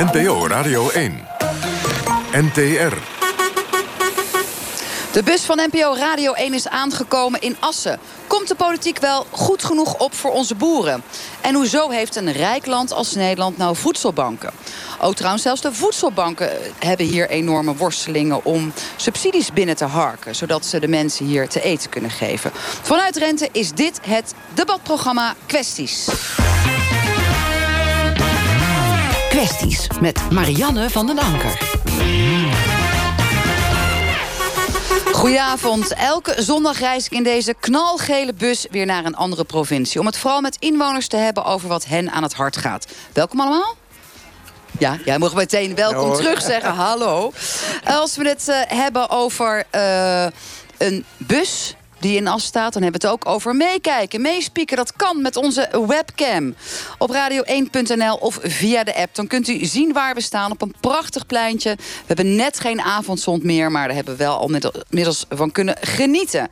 NPO Radio 1. NTR. De bus van NPO Radio 1 is aangekomen in Assen. Komt de politiek wel goed genoeg op voor onze boeren? En hoezo heeft een rijk land als Nederland nou voedselbanken? Ook trouwens, zelfs de voedselbanken hebben hier enorme worstelingen... om subsidies binnen te harken, zodat ze de mensen hier te eten kunnen geven. Vanuit Rente is dit het debatprogramma Kwesties. Kwesties met Marianne van den Anker. Goedenavond. Elke zondag reis ik in deze knalgele bus weer naar een andere provincie... om het vooral met inwoners te hebben over wat hen aan het hart gaat. Welkom allemaal. Ja, jij mag meteen welkom terug zeggen. Hallo. Als we het uh, hebben over uh, een bus die in as staat. Dan hebben we het ook over meekijken, meespieken. Dat kan met onze webcam. Op radio1.nl of via de app. Dan kunt u zien waar we staan op een prachtig pleintje. We hebben net geen avondzond meer, maar daar hebben we wel al middels van kunnen genieten.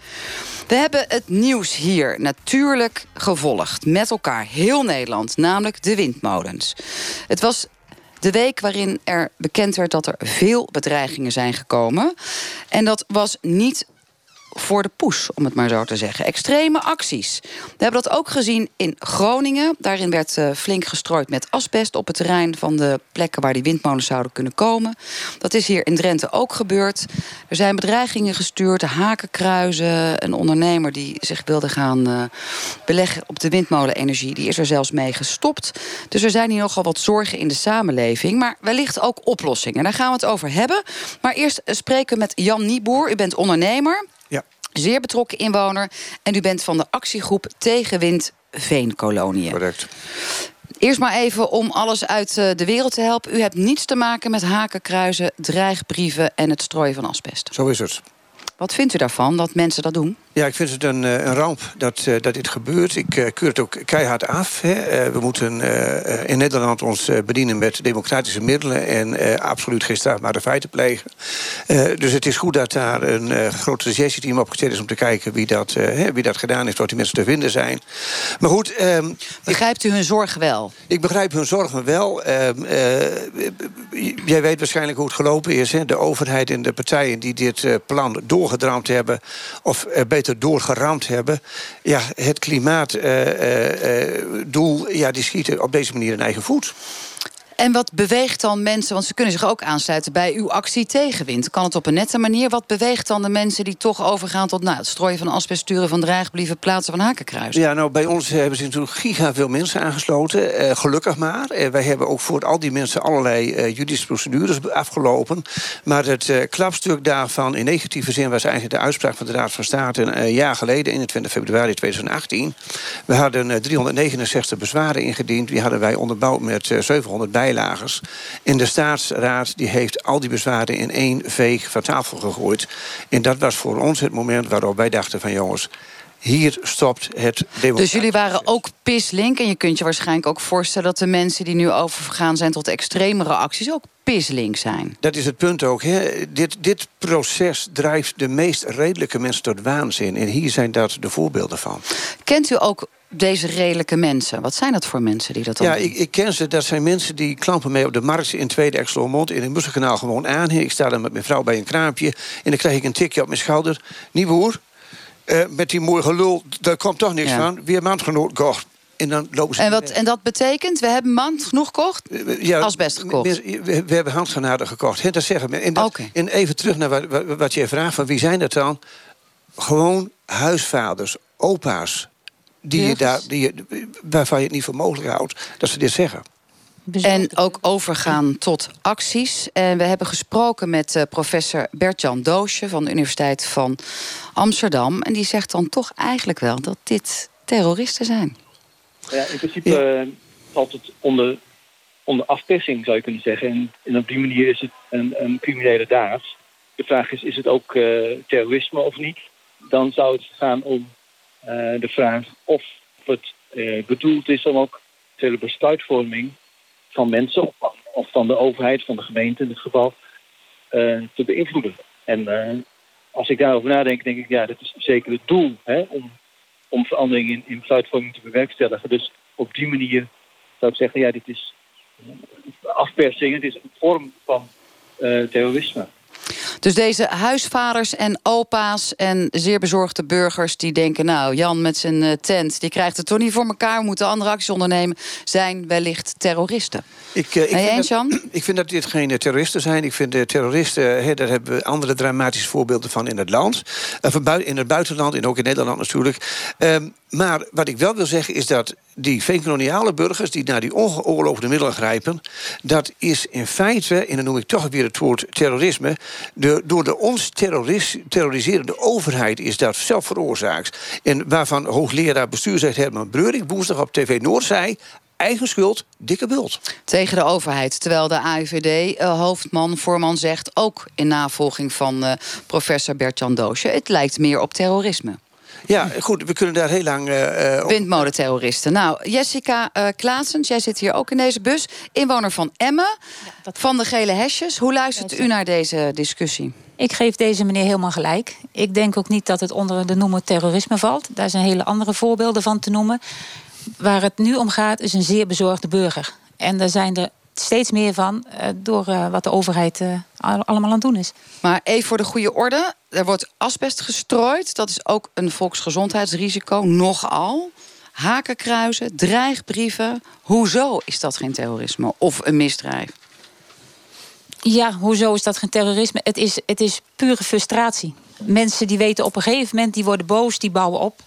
We hebben het nieuws hier natuurlijk gevolgd. Met elkaar, heel Nederland, namelijk de windmolens. Het was de week waarin er bekend werd dat er veel bedreigingen zijn gekomen. En dat was niet voor de poes, om het maar zo te zeggen. Extreme acties. We hebben dat ook gezien in Groningen. Daarin werd uh, flink gestrooid met asbest op het terrein van de plekken waar die windmolens zouden kunnen komen. Dat is hier in Drenthe ook gebeurd. Er zijn bedreigingen gestuurd, hakenkruizen. Een ondernemer die zich wilde gaan uh, beleggen op de windmolenenergie, die is er zelfs mee gestopt. Dus er zijn hier nogal wat zorgen in de samenleving, maar wellicht ook oplossingen. Daar gaan we het over hebben. Maar eerst spreken we met Jan Nieboer. U bent ondernemer zeer betrokken inwoner. En u bent van de actiegroep Tegenwind Veenkoloniën. Correct. Eerst maar even om alles uit eh, de wereld te helpen. U hebt niets te maken met hakenkruizen, dreigbrieven en het strooien van asbest. Zo is het. Wat vindt u daarvan, dat mensen dat doen? Ja, ik vind het een, eh, een ramp dat, uh, dat dit gebeurt. Ik uh, keur het ook keihard af. Hè. we moeten in Nederland ons bedienen met democratische middelen... en absoluut geen strafbare feiten plegen. dus het is goed dat daar een grote rechercheteam opgezet is... om te kijken wie dat, wie dat gedaan heeft, wat die mensen te vinden zijn. Maar goed... Ehm, Begrijpt u hun zorgen wel? Ik begrijp hun zorgen wel. Ehm, jij weet waarschijnlijk hoe het gelopen is. Hè. De overheid en de partijen die dit plan doorgedramd hebben... of beter doorgeramd hebben. Ja, het klimaatdoel, ja, die schieten op deze manier een eigen voet. En wat beweegt dan mensen, want ze kunnen zich ook aansluiten bij uw actie tegenwind. Kan het op een nette manier? Wat beweegt dan de mensen die toch overgaan tot nou, het strooien van asbest, sturen van dreigbrieven, plaatsen van hakenkruisen? Ja, nou bij ons hebben ze natuurlijk giga veel mensen aangesloten. Uh, gelukkig maar. Uh, wij hebben ook voor al die mensen allerlei uh, juridische procedures afgelopen. Maar het klapstuk daarvan in negatieve zin was eigenlijk de uitspraak van de Raad van State een jaar geleden, 21 februari 2018. We hadden 369 bezwaren ingediend. Die hadden wij onderbouwd met 700 bij bijlagers. En de staatsraad die heeft al die bezwaren in één veeg van tafel gegooid. En dat was voor ons het moment waarop wij dachten van jongens... Hier stopt het Dus jullie waren ook pislink. En je kunt je waarschijnlijk ook voorstellen dat de mensen die nu overgegaan zijn tot extremere acties ook pislink zijn. Dat is het punt ook. Hè. Dit, dit proces drijft de meest redelijke mensen tot waanzin. En hier zijn dat de voorbeelden van. Kent u ook deze redelijke mensen? Wat zijn dat voor mensen die dat dan Ja, ik, ik, ken ze. Dat zijn mensen die klampen mee op de markt in Tweede Exelmond... in het Musselkanaal gewoon aan. Ik sta dan met mijn vrouw bij een kraampje... en dan krijg ik een tikje op mijn schouder. Nieuwboer, uh, met die mooie gelul, daar komt toch niks van. Weer maandgenoot kocht. En, dan lopen ze en, wat, en dat betekent, we hebben maand genoeg gekocht? Ja, Als best gekocht? We, we, we hebben handgranaten gekocht. He, dat zeggen we. En, dat, en even terug naar wat, wat, wat je vraagt, van wie zijn dat dan? Gewoon huisvaders, opa's, die je daar, die je, waarvan je het niet voor mogelijk houdt dat ze dit zeggen. En ook overgaan tot acties. En we hebben gesproken met uh, professor Bert-Jan Doosje... van de Universiteit van Amsterdam. En die zegt dan toch eigenlijk wel dat dit terroristen zijn. Ja, in principe ja. Valt het onder, onder afpersing, zou je kunnen zeggen. En, en op die manier is het een, een criminele daad. De vraag is, is het ook uh, terrorisme of niet? Dan zou het gaan om uh, de vraag of het uh, bedoeld is om ook de besluitvorming van mensen of, van de overheid, van de gemeente in dit geval, uh, te beïnvloeden. En als ik daarover nadenk, denk ik, ja, dat is zeker het doel hè, om, om verandering in, in besluitvorming te bewerkstelligen. Dus op die manier zou ik zeggen, ja, dit is afpersing. Het is een vorm van terrorisme. Dus deze huisvaders en opa's en zeer bezorgde burgers... die denken, nou, Jan met zijn eh, tent... die krijgt het toch niet voor elkaar, we moeten andere acties ondernemen... zijn wellicht terroristen. Ik, uh, ik, vind eens, dat, Jan? ik vind dat dit geen eh, terroristen zijn. Ik vind de terroristen, daar hebben we andere dramatische voorbeelden van in het land. in het buitenland en ook in Nederland natuurlijk. Ehm, maar wat ik wel wil zeggen is dat die veenkoloniale burgers... die naar die ongeoorloofde middelen grijpen... dat is in feite, en dan noem ik toch weer het woord terrorisme... Door de ons terroriserende overheid is dat zelf veroorzaakt. En waarvan hoogleraar bestuursrecht Herman Breuring... woensdag op TV Noord zei eigen schuld, dikke bult. Tegen de overheid. Terwijl de AIVD-hoofdman, uh, voorman zegt... ook in navolging van uh, professor Bert-Jan Doosje... het lijkt meer op terrorisme. Ja, goed, we kunnen daar heel lang... Uh, Windmolenterroristen. Nou, Jessica uh, Klaasens, jij zit hier ook in deze bus. Inwoner van Emmen, van de gele hesjes. Hoe luistert u naar deze discussie? Ik geef deze meneer helemaal gelijk. Ik denk ook niet dat het onder de noemer terrorisme valt. Daar zijn hele andere voorbeelden van te noemen. Waar het nu om gaat, is een zeer bezorgde burger. En daar zijn er steeds meer van uh, door uh, wat de overheid uh, allemaal aan het doen is. Maar even voor de goede orde. Er wordt asbest gestrooid. Dat is ook een volksgezondheidsrisico. Nogal. Hakenkruizen, dreigbrieven. Hoezo is dat geen terrorisme of een misdrijf? Ja, hoezo is dat geen terrorisme? Het is, het is pure frustratie. Mensen die weten op een gegeven moment, die worden boos, die bouwen op.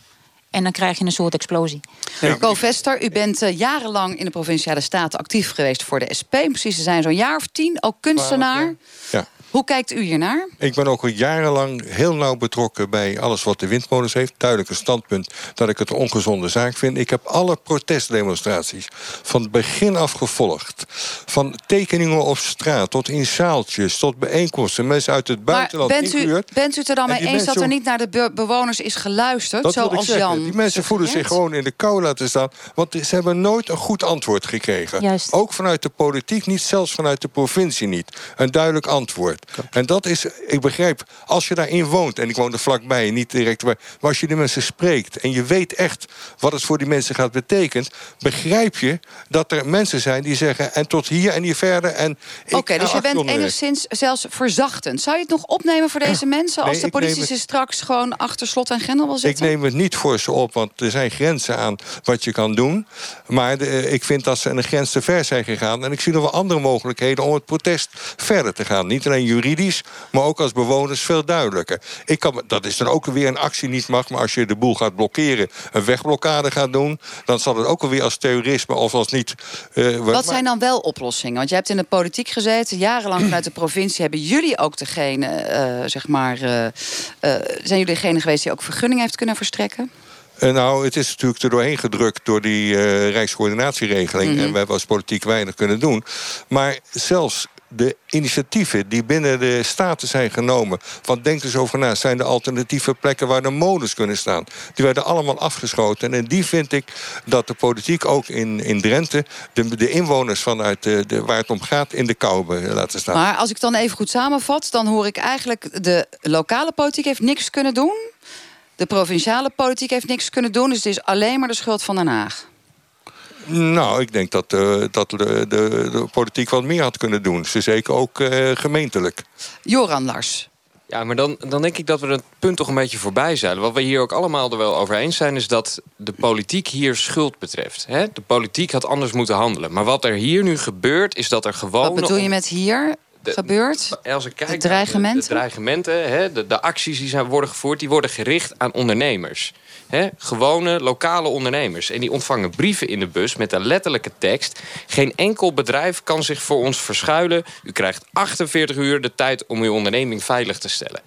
En dan krijg je een soort explosie. Ja. Vester, u bent uh, jarenlang in de Provinciale Staten actief geweest voor de SP. Precies, ze zijn zo'n jaar of tien, ook kunstenaar. Ja. Hoe kijkt u hiernaar? Ik ben ook al jarenlang heel nauw betrokken bij alles wat de windmolens heeft. Duidelijk een standpunt dat ik het een ongezonde zaak vind. Ik heb alle protestdemonstraties van het begin af gevolgd. Van tekeningen op straat tot in zaaltjes, tot bijeenkomsten. Mensen uit het buitenland maar bent u, bent u het er dan mee eens dat er niet naar de bewoners is geluisterd? Dat zoals Jan. Die mensen voelen zich gewoon in de kou laten staan. Want ze hebben nooit een goed antwoord gekregen. Juist. Ook vanuit de politiek niet, zelfs vanuit de provincie niet. Een duidelijk antwoord. En dat is, ik begrijp, als je daarin woont... en ik woon er vlakbij, niet direct... maar als je die mensen spreekt en je weet echt... wat het voor die mensen gaat betekenen... begrijp je dat er mensen zijn die zeggen... en tot hier en hier verder. Oké, dus je bent enigszins zelfs verzachtend. Zou je het nog opnemen voor deze mensen... als de politie ze straks gewoon achter slot en grendel wil zitten? Ik neem het niet voor ze op, want er zijn grenzen aan wat je kan doen. Maar de, ik vind dat ze een grens te ver zijn gegaan. En ik zie nog wel andere mogelijkheden om het protest verder te gaan. Niet alleen juridisch, maar ook als bewoners veel duidelijker. Ik kan, dat is dan ook weer een actie niet mag, maar als je de boel gaat blokkeren, een wegblokkade gaat doen, dan zal het ook alweer als terrorisme of als niet. Uh, wat zijn dan wel oplossingen? Want je hebt in de politiek gezeten, jarenlang vanuit de provincie hebben jullie ook degene, uh, zeg maar, uh, zijn jullie degene geweest die ook vergunning heeft kunnen verstrekken? nou, het is natuurlijk er doorheen gedrukt door die uh, Rijkscoördinatieregeling. Mm -hmm. En we hebben als politiek weinig kunnen doen. Maar zelfs de initiatieven die binnen de staten zijn genomen... van denk eens over na, zijn de alternatieve plekken waar de molens kunnen staan. Die werden allemaal afgeschoten. En die vind ik dat de politiek ook in, in Drenthe... De, de inwoners vanuit de, waar het om gaat in de kou laten staan. Maar als ik dan even goed samenvat... dan hoor ik eigenlijk de lokale politiek heeft niks kunnen doen... de provinciale politiek heeft niks kunnen doen... dus het is alleen maar de schuld van Den Haag. Nou, ik denk dat, uh, dat de, de, de, politiek wat meer had kunnen doen. Zeker ook uh, gemeentelijk. Joran Lars. Ja, maar dan, dan denk ik dat we het punt toch een beetje voorbij zijn. Wat we hier ook allemaal er wel over eens zijn... is dat de politiek hier schuld betreft. Hè? De politiek had anders moeten handelen. Maar wat er hier nu gebeurt, is dat er gewoon... Wat bedoel je met hier? De, gebeurt? Als ik kijk de dreigementen, de, de, dreigementen hè, de, de acties die zijn, worden gevoerd... die worden gericht aan ondernemers. Hè, gewone lokale ondernemers. En die ontvangen brieven in de bus met de letterlijke tekst... geen enkel bedrijf kan zich voor ons verschuilen. U krijgt 48 uur de tijd om uw onderneming veilig te stellen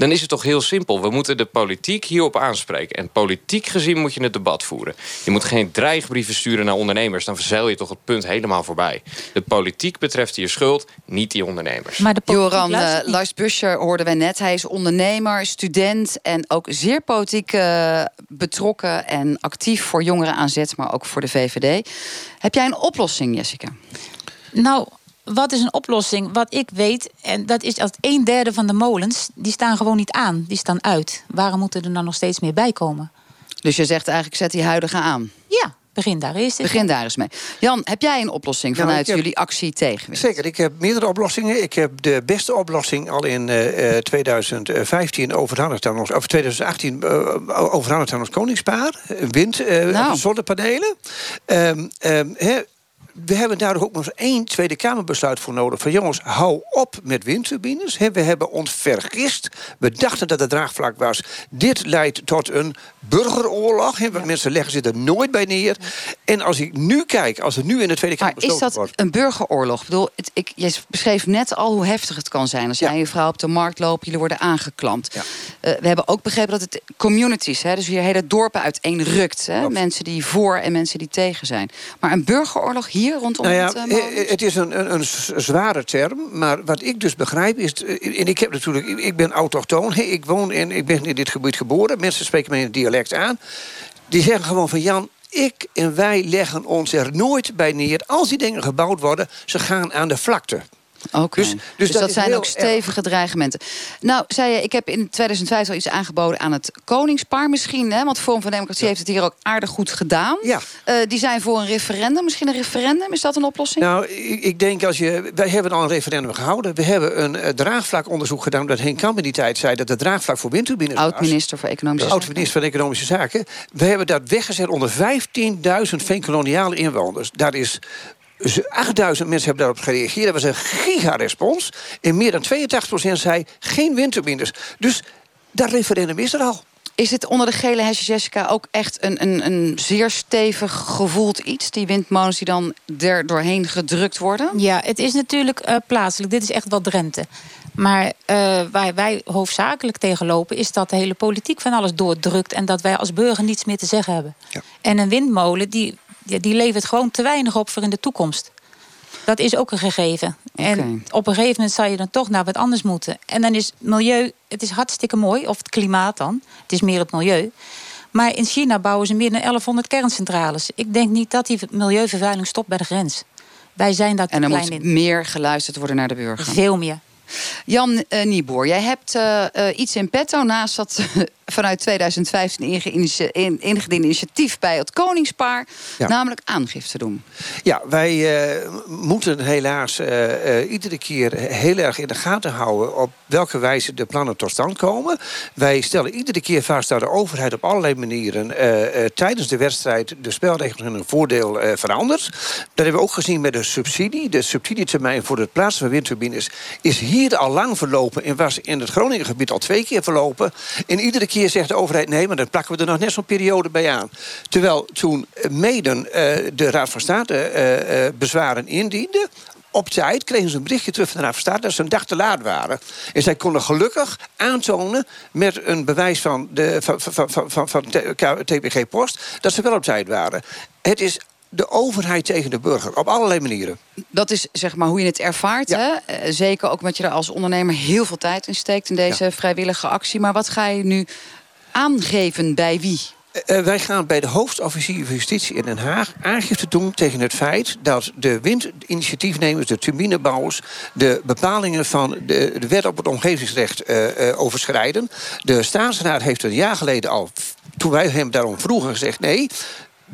dan is het toch heel simpel. We moeten de politiek hierop aanspreken. En politiek gezien moet je het debat voeren. Je moet geen dreigbrieven sturen naar ondernemers. Dan verzeil je toch het punt helemaal voorbij. De politiek betreft hier schuld, niet die ondernemers. Maar de Joran uh, Lars Buscher hoorden wij net. Hij is ondernemer, student en ook zeer politiek uh, betrokken... en actief voor jongeren aan zet, maar ook voor de VVD. Heb jij een oplossing, Jessica? Nou, wat is een oplossing? Wat ik weet, en dat is dat een derde van de molens... die staan gewoon niet aan, die staan uit. Waarom moeten er dan nog steeds meer bij komen? Dus je zegt eigenlijk, zet die huidige aan? Ja, Begin daar eens Begin daar eens mee. Jan, heb jij een oplossing vanuit heb- jullie actie tegen? Zeker, ik heb meerdere oplossingen. Ik heb de beste oplossing al in eh, eh, 2015 overhandigd aan ons, of 2018 eh, overhandigd aan ons koningspaar. Wind, eh Nou. zonnepanelen. Ehm, ehm, hè, we hebben daar ook nog eens één Tweede Kamerbesluit voor nodig. Van jongens, hou op met windturbines. We hebben ons vergist. We dachten dat het draagvlak was. Dit leidt tot een burgeroorlog. Want mensen leggen zich er nooit bij neer. En als ik nu kijk, als er nu in de Tweede Kamer Maar is dat wordt... een burgeroorlog? Ik bedoel, het, ik, jij beschreef net al hoe heftig het kan zijn. Als jij Ja. en je vrouw op de markt lopen, jullie worden aangeklampt. Ja. Eh, we hebben ook begrepen dat het communities, hè, dus hier hele dorpen uiteen rukt. Hè, mensen die voor en mensen die tegen zijn. Maar een burgeroorlog hier rondom Nou ja, het uh, eh, het is een, een, een zware term, maar wat ik dus begrijp is... eh, en ik heb natuurlijk, ik- ben autochtoon, ik woon in, ik ben in dit gebied geboren... mensen spreken mij in het dialect aan. Die zeggen gewoon van Jan, ik en wij leggen ons er nooit bij neer... als die dingen gebouwd worden, ze gaan aan de vlakte. Oké. Dus- Dus, dus dat, zijn ook stevige dreigementen. Nou, zei je, ik heb in 2005 al iets aangeboden aan het Koningspaar misschien. Hè, want Forum van Democratie heeft het hier ook aardig goed gedaan. Ja. Eh, die zijn voor een referendum. Misschien een referendum, is dat een oplossing? Nou, ik, ik denk als je. Wij hebben al een referendum gehouden. We hebben een eh, draagvlakonderzoek gedaan. Dat Henk Kamp in die tijd zei dat het draagvlak voor windturbines. Oud-minister voor Economische De Zaken. oud-minister van Economische Zaken. We hebben dat weggezet onder 15.000 veenkoloniale inwoners. Daar is. Z- 8000 mensen hebben daarop gereageerd. Dat was een gigarespons. En meer dan 82% zei geen windturbines. Dus dat referendum is er al. Is het onder de gele hesjes, Jessica, ook echt een, een, een zeer stevig gevoeld iets? Die windmolens die dan er doorheen gedrukt worden? Ja, het is natuurlijk eh, plaatselijk. Dit is echt wel Drenthe. Maar eh, waar wij hoofdzakelijk tegen lopen... is dat de hele politiek van alles doordrukt... en dat wij als burger niets meer te zeggen hebben. Ja. En een windmolen die, die levert gewoon te weinig op voor in de toekomst. Dat is ook een gegeven. En op een gegeven moment zal je dan toch naar wat anders moeten. En dan is milieu... Het is hartstikke mooi, of het klimaat dan. Het is meer het milieu. Maar in China bouwen ze meer dan 1100 kerncentrales. Ik denk niet dat die milieuvervuiling stopt bij de grens. Wij zijn daar te En er klein moet in. meer geluisterd worden naar de burger. Veel meer. Jan eh, Nieboer, jij hebt eh, eh, iets in petto naast dat vanuit 2015 ingeïnitie- in- ingediende initiatief bij het Koningspaar, Ja. namelijk aangifte doen. Ja, wij moeten helaas iedere keer heel erg in de gaten houden op welke wijze de plannen tot stand komen. Wij stellen iedere keer vast dat de overheid op allerlei manieren tijdens de wedstrijd de spelregels in hun voordeel verandert. Dat hebben we ook gezien met de subsidie. De subsidietermijn voor het plaatsen van windturbines is hier al lang verlopen en was in het Groningengebied al twee keer verlopen. En iedere keer zegt de overheid nee, maar dan plakken we er nog net zo'n periode bij aan. Terwijl toen eh, Meden eh, de Raad van State eh, bezwaren indiende. Op tijd kregen ze een berichtje terug van de Raad van State dat ze een dag te laat waren. En zij konden gelukkig aantonen met een bewijs van, de, van, van, van, van, van TPG Post dat ze wel op tijd waren. Het is de overheid tegen de burger op allerlei manieren. Dat is zeg maar hoe je het ervaart. Ja. Hè? Eh, zeker ook omdat je er als ondernemer heel veel tijd in steekt in deze vrijwillige actie. Maar wat ga je nu aangeven bij wie? Eh, eh, wij gaan bij de hoofdofficier van Justitie in Den Haag aangifte doen tegen het feit dat de windinitiatiefnemers, de turbinebouwers, de bepalingen van de, de wet op het omgevingsrecht eh, eh, overschrijden. De staatsraad heeft een jaar geleden al, toen wij hem daarom vroegen, gezegd: nee.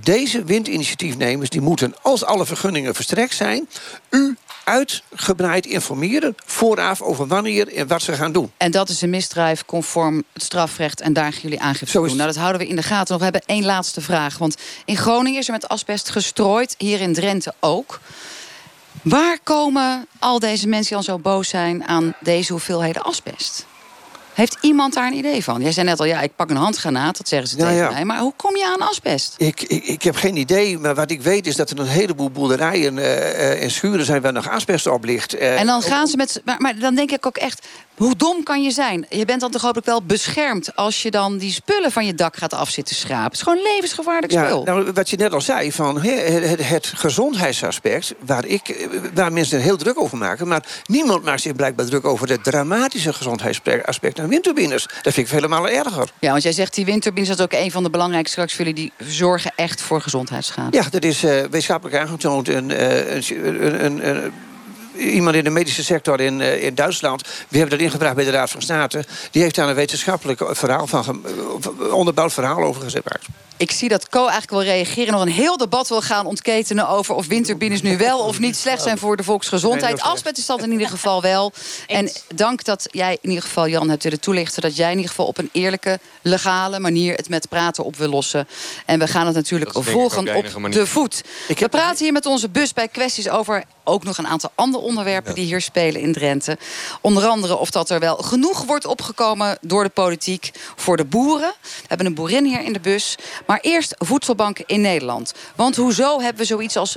Deze windinitiatiefnemers die moeten, als alle vergunningen verstrekt zijn, u uitgebreid informeren vooraf over wanneer en wat ze gaan doen. En dat is een misdrijf conform het strafrecht. En daar gaan jullie aangifte Zo doen. Nou, dat houden we in de gaten. Nog, we hebben één laatste vraag. Want in Groningen is er met asbest gestrooid. Hier in Drenthe ook. Waar komen al deze mensen die al zo boos zijn aan deze hoeveelheden asbest? Heeft iemand daar een idee van? Jij zei net al, ja, ik pak een handgranaat. Dat zeggen ze tegen ja. mij. Maar hoe kom je aan asbest? Ik, ik, ik heb geen idee, maar wat ik weet is dat er een heleboel boerderijen eh, en schuren zijn waar nog asbest op ligt. Eh, En dan gaan ze met. Maar, maar dan denk ik ook echt. Hoe dom kan je zijn? Je bent dan toch hopelijk wel beschermd als je dan die spullen van je dak gaat afzitten schrapen. Het is gewoon levensgevaarlijk ja, spul. nou, wat je net al zei, van het, gezondheidsaspect, waar, ik, waar mensen er heel druk over maken. Maar niemand maakt zich blijkbaar druk over het dramatische gezondheidsaspect windturbines. Dat vind ik vele malen erger. Ja, want jij zegt die windturbines dat is ook een van de belangrijkste straks voor jullie. Die zorgen echt voor gezondheidsschade. Ja, dat is eh, wetenschappelijk aangetoond. Een, eh, een, een, een- iemand in de medische sector in, eh, in Duitsland. We hebben dat ingebracht bij de Raad van State. Die heeft daar een wetenschappelijk verhaal van, onderbouwd verhaal over gemaakt. Ik zie dat Co eigenlijk wil reageren. Nog een heel debat wil gaan ontketenen over of windturbines nu wel of niet slecht zijn voor de volksgezondheid. Asbest is dat in ieder geval wel. En dank dat jij in ieder geval, Jan, hebt willen toelichten dat jij in ieder geval op een eerlijke, legale manier het met praten op wil lossen. En we gaan het natuurlijk volgen op de voet. We praten hier met onze bus bij kwesties over ook nog een aantal andere onderwerpen die hier spelen in Drenthe. Onder andere of dat er wel genoeg wordt opgekomen door de politiek voor de boeren. We hebben een boerin hier in de bus. Maar eerst voedselbanken in Nederland. Want hoezo hebben we zoiets als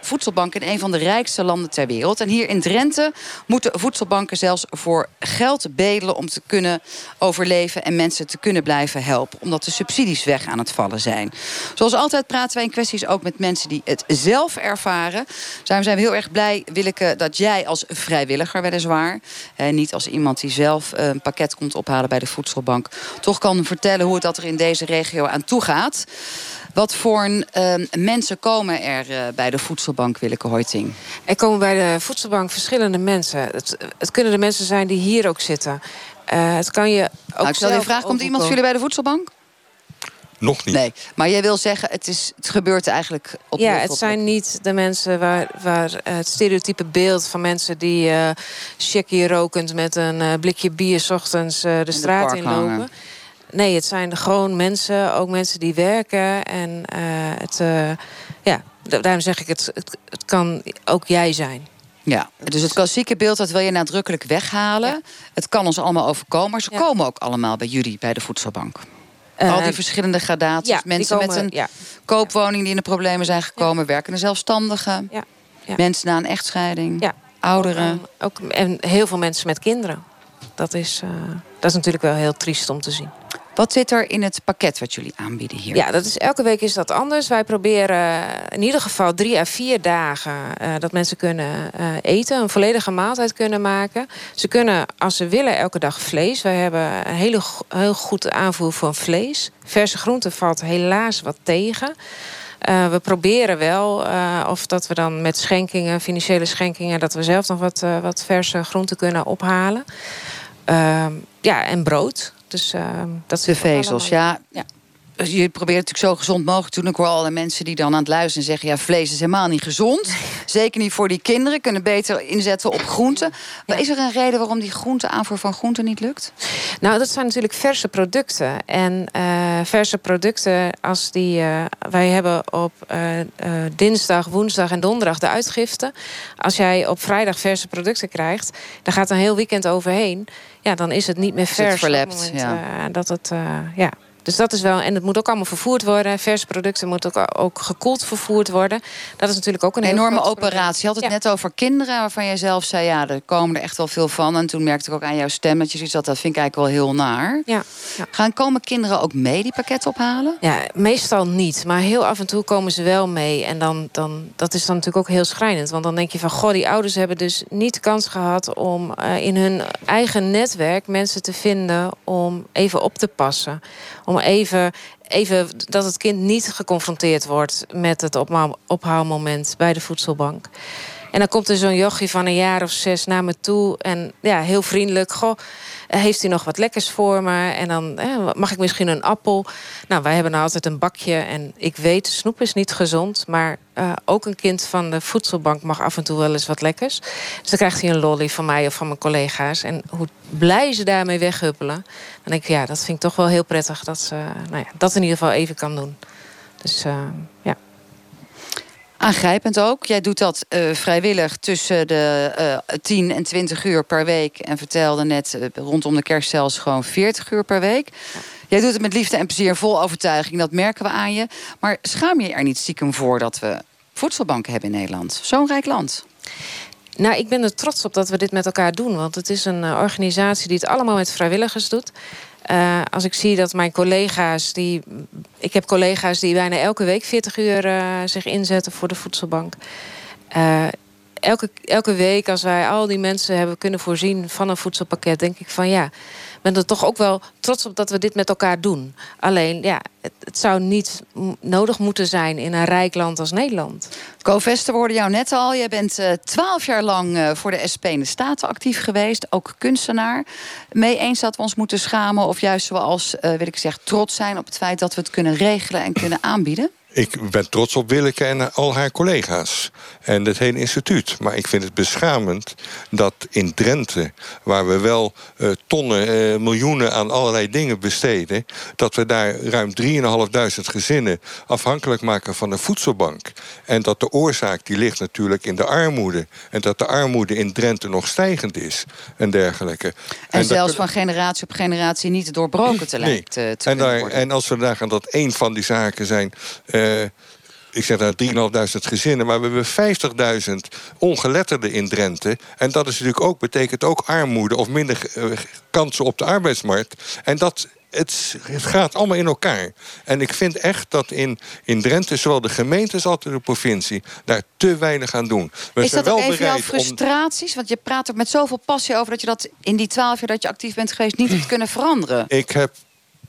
voedselbanken in een van de rijkste landen ter wereld? En hier in Drenthe moeten voedselbanken zelfs voor geld bedelen om te kunnen overleven en mensen te kunnen blijven helpen. Omdat de subsidies weg aan het vallen zijn. Zoals altijd praten wij in kwesties ook met mensen die het zelf ervaren. Zijn we heel erg blij, Willeke, dat jij als vrijwilliger weliswaar... en niet als iemand die zelf een pakket komt ophalen bij de voedselbank... toch kan vertellen hoe het dat er in deze regio aan toe gaat. Wat voor uh, mensen komen er uh, bij de voedselbank, Willeke Hoiting? Er komen bij de voedselbank verschillende mensen. Het, het kunnen de mensen zijn die hier ook zitten. Uh, het kan je ook nou, ik stel je vraag, komt iemand voor jullie bij de voedselbank? Nog niet. Nee, maar jij wil zeggen, het, is, het gebeurt eigenlijk op Ja, het zijn niet de mensen waar, waar het stereotype beeld van mensen die uh, checkie rokend met een uh, blikje bier s ochtends uh, de straat inlopen. Nee, het zijn gewoon mensen, ook mensen die werken. En het, ja, daarom zeg ik, het, het, het kan ook jij zijn. Ja, dus het klassieke beeld dat wil je nadrukkelijk weghalen. Ja. Het kan ons allemaal overkomen, maar ze ja. komen ook allemaal bij jullie, bij de voedselbank. Al die eh, verschillende gradaties. Ja, mensen met een ja. koopwoning die in de problemen zijn gekomen. Werkende zelfstandigen. Mensen na een echtscheiding. Ouderen. Ook, en heel veel mensen met kinderen. Dat is, dat is natuurlijk wel heel triest om te zien. Wat zit er in het pakket wat jullie aanbieden hier? Ja, dat is, elke week is dat anders. Wij proberen in ieder geval drie à vier dagen uh, dat mensen kunnen uh, eten. Een volledige maaltijd kunnen maken. Ze kunnen, als ze willen, elke dag vlees. Wij hebben een hele, heel goed aanvoer van vlees. Verse groenten valt helaas wat tegen. Uh, we proberen wel, of dat we dan met schenkingen, financiële schenkingen, dat we zelf nog wat, wat verse groenten kunnen ophalen. Ehm, ja, en brood. Dus, uh, dat de vezels, ja. ja. Dus je probeert natuurlijk zo gezond mogelijk te doen. Ik hoor alle mensen die dan aan het luisteren zeggen... ja, vlees is helemaal niet gezond. Zeker niet voor die kinderen. Kunnen beter inzetten op groenten. Maar is er een reden waarom die groente aanvoer van groenten niet lukt? Nou, dat zijn natuurlijk verse producten. En uh, verse producten, als die... Uh, wij hebben op uh, dinsdag, woensdag en donderdag de uitgifte. Als jij op vrijdag verse producten krijgt... dan gaat een heel weekend overheen. Ja, dan is het niet meer vers. Het verlept, ja. dat het, ja... Dus dat is wel, en het moet ook allemaal vervoerd worden. Verse producten moeten ook, ook gekoeld vervoerd worden. Dat is natuurlijk ook een, een enorme operatie. Je had het net over kinderen, waarvan jij zelf zei: ja, er komen er echt wel veel van. En toen merkte ik ook aan jouw stem dat je zoiets had, dat vind ik eigenlijk wel heel naar. Ja. ja. Gaan komen kinderen ook mee die pakketten ophalen? Ja, meestal niet. Maar heel af en toe komen ze wel mee. En dan, dan, dat is dan natuurlijk ook heel schrijnend. Want dan denk je van: goh, die ouders hebben dus niet de kans gehad om uh, in hun eigen netwerk mensen te vinden om even op te passen om even, even dat het kind niet geconfronteerd wordt met het ophaalmoment bij de voedselbank. En dan komt er zo'n jochie van een jaar of zes naar me toe. En ja, heel vriendelijk. Goh, heeft u nog wat lekkers voor me? En dan mag ik misschien een appel? Nou, wij hebben nou altijd een bakje. En ik weet, snoep is niet gezond. Maar uh, ook een kind van de voedselbank mag af en toe wel eens wat lekkers. Dus dan krijgt hij een lolly van mij of van mijn collega's. En hoe blij ze daarmee weghuppelen. Dan denk ik, ja, dat vind ik toch wel heel prettig. Dat ze nou ja, dat in ieder geval even kan doen. Dus uh, ja. Aangrijpend ook. Jij doet dat uh, vrijwillig tussen de uh, 10 en 20 uur per week. En vertelde net uh, rondom de kerst zelfs gewoon 40 uur per week. Jij doet het met liefde en plezier en vol overtuiging. Dat merken we aan je. Maar schaam je er niet stiekem voor dat we voedselbanken hebben in Nederland? Zo'n rijk land. Nou, ik ben er trots op dat we dit met elkaar doen. Want het is een organisatie die het allemaal met vrijwilligers doet. Uh, als ik zie dat mijn collega's, die, ik heb collega's die bijna elke week 40 uur uh, zich inzetten voor de voedselbank. Elke, elke week, als wij al die mensen hebben kunnen voorzien van een voedselpakket, denk ik van ja, ben er toch ook wel trots op dat we dit met elkaar doen. Alleen, ja, het, zou niet nodig moeten zijn in een rijk land als Nederland. Co Vester hoorde jou net al. Jij bent eh, twaalf jaar lang uh, voor de SP in de Staten actief geweest. Ook kunstenaar. Mee eens dat we ons moeten schamen of juist zoals, uh, wil ik zeggen, trots zijn op het feit dat we het kunnen regelen en kunnen aanbieden? Ik ben trots op Willeke en al haar collega's. En het hele instituut. Maar ik vind het beschamend dat in Drenthe... waar we wel uh, tonnen, uh, miljoenen aan allerlei dingen besteden... dat we daar ruim 3.500 gezinnen afhankelijk maken van een voedselbank. En dat de oorzaak die ligt natuurlijk in de armoede. En dat de armoede in Drenthe nog stijgend is. En dergelijke. En, en zelfs dat... van generatie op generatie niet doorbroken te nee. lijkt te en, daar, en als we daar gaan dat één van die zaken zijn... Uh, ik zeg nou 3.500 gezinnen, maar we hebben 50.000 ongeletterden in Drenthe. En dat is natuurlijk ook, betekent ook armoede of minder uh, kansen op de arbeidsmarkt. En dat het, het, gaat allemaal in elkaar. En ik vind echt dat in, in Drenthe, zowel de gemeentes als de provincie, daar te weinig aan doen. We is dat ook even jouw frustraties? Om... Want je praat er met zoveel passie over dat je dat in die twaalf jaar dat je actief bent geweest niet hebt kunnen veranderen. Ik heb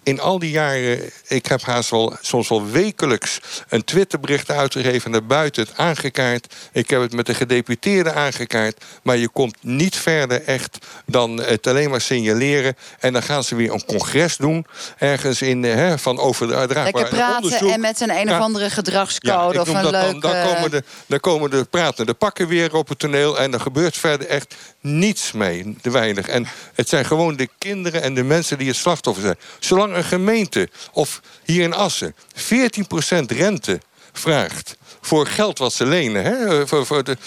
in al die jaren, ik heb haast wel soms wel wekelijks een Twitterbericht uitgegeven naar buiten het aangekaart. Ik heb het met de gedeputeerden aangekaart. Maar je komt niet verder echt dan het alleen maar signaleren. En dan gaan ze weer een congres doen. Ergens in, hè, van over de uitdraagbaar Lekker praten onderzoek. en met een een of andere gedragscode ja, of een leuke... Dan, dan, komen de, dan komen de pratende pakken weer op het toneel. En er gebeurt verder echt niets mee. Te weinig. En het zijn gewoon de kinderen en de mensen die het slachtoffer zijn. Zolang een gemeente, of hier in Assen, 14% rente vraagt voor geld wat ze lenen, hè, voor, voor, de,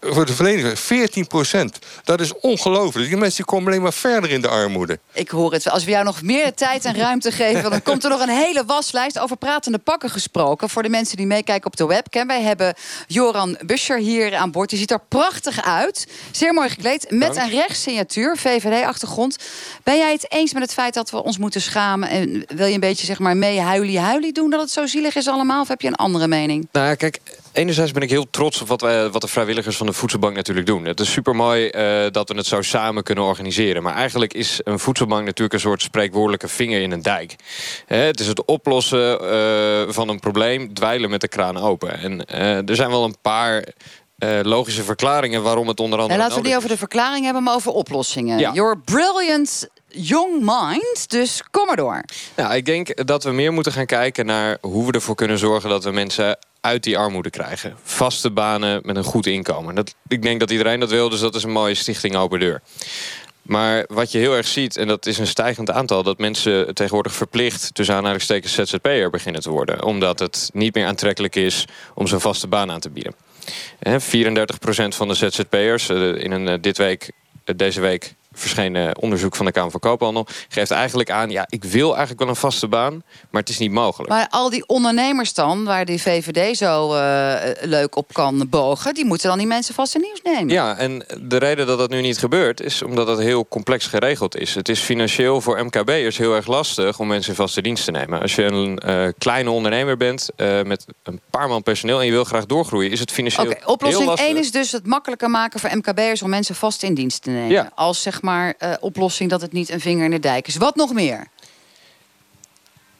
voor de verlening, 14 procent. Dat is ongelooflijk. Die mensen komen alleen maar verder in de armoede. Ik hoor het. Als we jou nog meer tijd en ruimte geven... dan komt er nog een hele waslijst over pratende pakken gesproken. Voor de mensen die meekijken op de webcam. Wij hebben Joran Buscher hier aan boord. Die ziet er prachtig uit. Zeer mooi gekleed. Met Dank. een rechtssignatuur, VVD-achtergrond. Ben jij het eens met het feit dat we ons moeten schamen? En wil je een beetje zeg maar mee huilie-huilie doen... dat het zo zielig is allemaal? Of heb je een andere mening? Nou, kijk, enerzijds ben ik heel trots op wat, wij, wat de vrijwilligers van de Voedselbank natuurlijk doen. Het is super mooi uh, dat we het zo samen kunnen organiseren. Maar eigenlijk is een voedselbank natuurlijk een soort spreekwoordelijke vinger in een dijk. He, het is het oplossen uh, van een probleem, dweilen met de kraan open. En uh, er zijn wel een paar uh, logische verklaringen waarom het onder andere. En laten we niet over de verklaring hebben, maar over oplossingen. Ja. Your brilliant young mind, dus kom maar door. Nou, ik denk dat we meer moeten gaan kijken naar hoe we ervoor kunnen zorgen dat we mensen uit die armoede krijgen. Vaste banen met een goed inkomen. Dat, ik denk dat iedereen dat wil, dus dat is een mooie stichting Open Deur. Maar wat je heel erg ziet, en dat is een stijgend aantal... dat mensen tegenwoordig verplicht tussen aanhalingstekens ZZP'er beginnen te worden. Omdat het niet meer aantrekkelijk is om zo'n vaste baan aan te bieden. 34% van de ZZP'ers in een dit week, deze week verschenen onderzoek van de Kamer van Koophandel... geeft eigenlijk aan, ja, ik wil eigenlijk wel een vaste baan... maar het is niet mogelijk. Maar al die ondernemers dan, waar die VVD zo uh, leuk op kan bogen... die moeten dan die mensen vast in nieuws nemen. Ja, en de reden dat dat nu niet gebeurt... is omdat het heel complex geregeld is. Het is financieel voor MKB'ers heel erg lastig... om mensen in vaste dienst te nemen. Als je een uh, kleine ondernemer bent uh, met een paar man personeel... en je wil graag doorgroeien, is het financieel okay, oplossing heel lastig. 1 is dus het makkelijker maken voor MKB'ers... om mensen vast in dienst te nemen. Ja. Als zeg maar uh, oplossing dat het niet een vinger in de dijk is. Wat nog meer?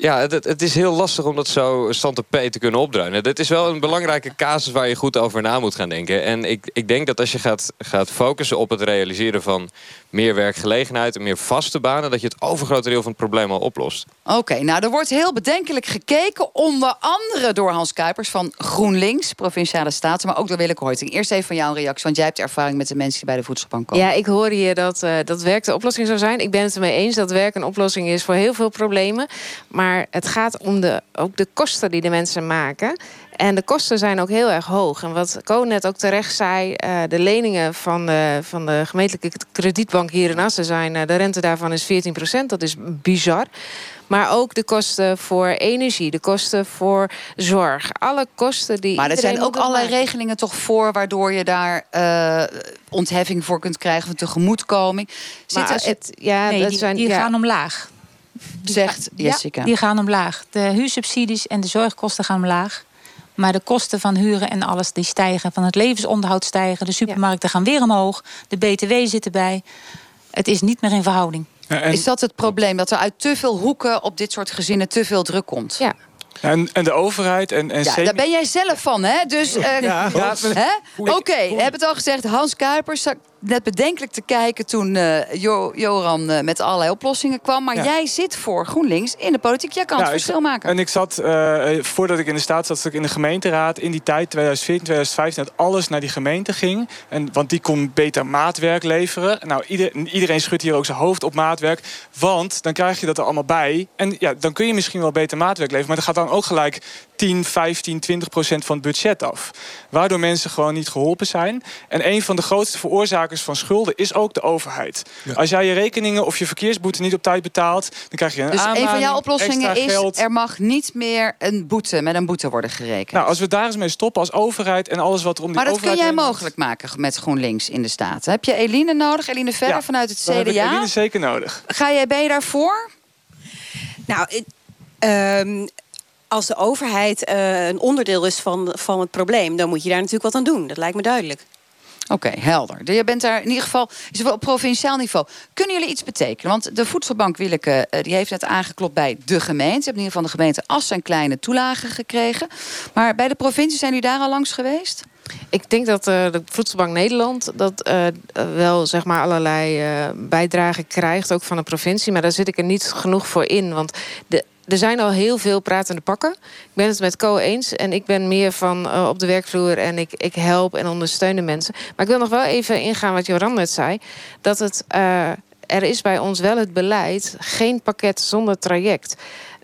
Ja, het, het, is heel lastig om dat zo stand P te kunnen opdruinen. Dit is wel een belangrijke casus waar je goed over na moet gaan denken. En ik, ik denk dat als je gaat, gaat focussen op het realiseren van meer werkgelegenheid... en meer vaste banen, dat je het overgrote deel van het probleem al oplost. Oké, okay, nou er wordt heel bedenkelijk gekeken... onder andere door Hans Kuipers van GroenLinks, Provinciale Staten... maar ook door Willeke Hoiting. Eerst even van jou een reactie, want jij hebt ervaring met de mensen... die bij de voedselbank komen. Ja, ik hoor hier dat, uh, dat werk de oplossing zou zijn. Ik ben het ermee eens dat werk een oplossing is voor heel veel problemen. Maar het gaat om de, ook de kosten die de mensen maken... En de kosten zijn ook heel erg hoog. En wat Ko net ook terecht zei... Uh, de leningen van de, van de gemeentelijke kredietbank hier in Assen zijn... Uh, de rente daarvan is 14 procent. Dat is bizar. Maar ook de kosten voor energie, de kosten voor zorg. Alle kosten die. Maar er zijn ook allerlei maken. regelingen toch voor, waardoor je daar uh, ontheffing voor kunt krijgen, van tegemoetkoming. Zit er, het, ja, nee, dat die, zijn, die ja. gaan omlaag. Die Zegt Jessica. Ja, die gaan omlaag. De huursubsidies en de zorgkosten gaan omlaag. Maar de kosten van huren en alles die stijgen. Van het levensonderhoud stijgen. De supermarkten ja. gaan weer omhoog. De BTW zit erbij. Het is niet meer in verhouding. en- Is dat het probleem? Dat er uit te veel hoeken op dit soort gezinnen te veel druk komt? Ja. En, en de overheid en, en Ja, semi- daar ben jij zelf van, hè? Dus, eh, Ja, ja, hè? Oké, we hebben het al gezegd. Hans Kuipers net bedenkelijk te kijken toen eh, Jo- Joran eh, met allerlei oplossingen kwam. Maar Ja. jij zit voor GroenLinks in de politiek. Jij kan Ja, het verschil maken. En ik zat, eh, voordat ik in de staat zat, zat ik in de gemeenteraad. In die tijd, 2014, 2015, dat alles naar die gemeente ging. En, want die kon beter maatwerk leveren. Nou, ieder, iedereen schudt hier ook zijn hoofd op maatwerk. Want dan krijg je dat er allemaal bij. En ja, dan kun je misschien wel beter maatwerk leveren. Maar dat gaat dan ook gelijk 10, 15, 20 procent van het budget af. Waardoor mensen gewoon niet geholpen zijn. En een van de grootste veroorzakers van schulden is ook de overheid. Als jij je rekeningen of je verkeersboete niet op tijd betaalt... dan krijg je een dus een van aanmaning, jouw oplossingen is... geld. er mag niet meer een boete met een boete worden gerekend. Nou, als we daar eens mee stoppen als overheid en alles wat er om die maar dat kun overheid jij mogelijk maken met GroenLinks in de Staten. Heb je Eline nodig, Eline Verder Ja, vanuit het dan heb ik CDA? Eline zeker nodig. Ga jij, ben je daarvoor? Nou, het- ehm, als de overheid eh, een onderdeel is van, van het probleem, dan moet je daar natuurlijk wat aan doen. Dat lijkt me duidelijk. Oké, helder. Je bent daar in ieder geval is wel op provinciaal niveau. Kunnen jullie iets betekenen? Want de voedselbank Willeke eh, die heeft net aangeklopt bij de gemeente. Ze hebben in ieder geval de gemeente Assen een kleine toelage gekregen. Maar bij de provincie zijn jullie daar al langs geweest? Ik denk dat eh, de Voedselbank Nederland dat eh, wel zeg maar allerlei eh, bijdragen krijgt, ook van de provincie. Maar daar zit ik er niet genoeg voor in. Want de, er zijn al heel veel pratende pakken. Ik ben het met Co eens. En ik ben meer van eh, op de werkvloer en ik, ik help en ondersteun de mensen. Maar ik wil nog wel even ingaan wat Joran net zei. Dat het. eh, er is bij ons wel het beleid geen pakket zonder traject.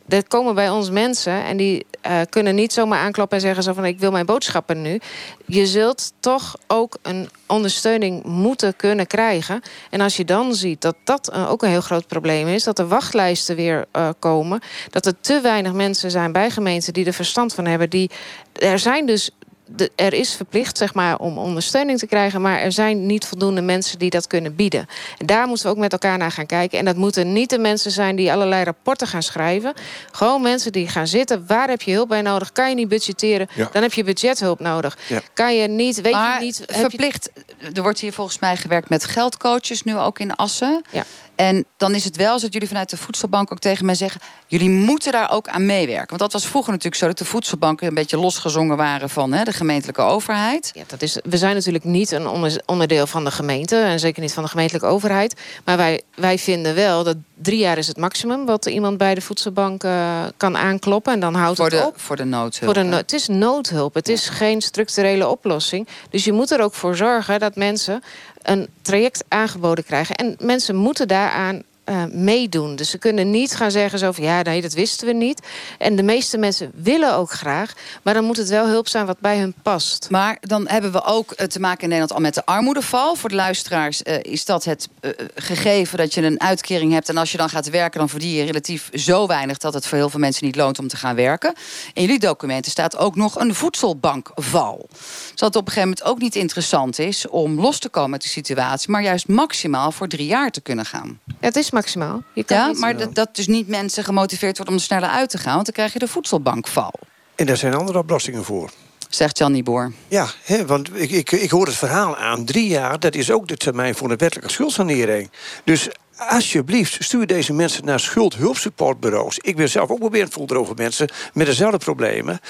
Er komen bij ons mensen en die eh, kunnen niet zomaar aankloppen en zeggen zo van ik wil mijn boodschappen nu. Je zult toch ook een ondersteuning moeten kunnen krijgen. En als je dan ziet dat dat eh, ook een heel groot probleem is, dat er wachtlijsten weer eh, komen, dat er te weinig mensen zijn bij gemeenten die er verstand van hebben, die er zijn dus de, er is verplicht zeg maar, om ondersteuning te krijgen, maar er zijn niet voldoende mensen die dat kunnen bieden. En daar moeten we ook met elkaar naar gaan kijken. En dat moeten niet de mensen zijn die allerlei rapporten gaan schrijven. Gewoon mensen die gaan zitten. Waar heb je hulp bij nodig? Kan je niet budgetteren? Ja. Dan heb je budgethulp nodig. Ja. Kan je niet, weet maar je niet. heb je- verplicht, er wordt hier volgens mij gewerkt met geldcoaches, nu ook in Assen. Ja. En dan is het wel zo dat jullie vanuit de voedselbank ook tegen mij zeggen... jullie moeten daar ook aan meewerken. Want dat was vroeger natuurlijk zo dat de voedselbanken... een beetje losgezongen waren van hè, de gemeentelijke overheid. Ja, dat is, we zijn natuurlijk niet een onder- onderdeel van de gemeente. En zeker niet van de gemeentelijke overheid. Maar wij, wij vinden wel dat drie jaar is het maximum... wat iemand bij de voedselbank eh, kan aankloppen. En dan houdt Voor het de, op. voor de noodhulp. Voor de no- het is noodhulp. Het is geen structurele oplossing. Dus je moet er ook voor zorgen dat mensen een traject aangeboden krijgen. En mensen moeten daaraan eh, meedoen. Dus ze kunnen niet gaan zeggen zo van ja, nee, dat wisten we niet. En de meeste mensen willen ook graag. Maar dan moet het wel hulp zijn wat bij hun past. Maar dan hebben we ook eh, te maken in Nederland al met de armoedeval. Voor de luisteraars eh, is dat het gegeven dat je een uitkering hebt... en als je dan gaat werken, dan verdien je relatief zo weinig... dat het voor heel veel mensen niet loont om te gaan werken. In jullie documenten staat ook nog een voedselbankval. Dus dat het op een gegeven moment ook niet interessant is... om los te komen uit die situatie... maar juist maximaal voor drie jaar te kunnen gaan. Het is maximaal. Je kan Ja, niet- maar dat, dat dus niet mensen gemotiveerd worden om er sneller uit te gaan... want dan krijg je de voedselbankval, En daar zijn andere oplossingen voor. zegt Jan Nieboer. Ja, hè, want ik, ik, ik hoor het verhaal aan. Drie jaar, dat is ook de termijn voor een wettelijke schuldsanering. Dus alsjeblieft, stuur deze mensen naar schuldhulpsupportbureaus. Ik ben zelf ook beweerdvol over mensen met dezelfde problemen.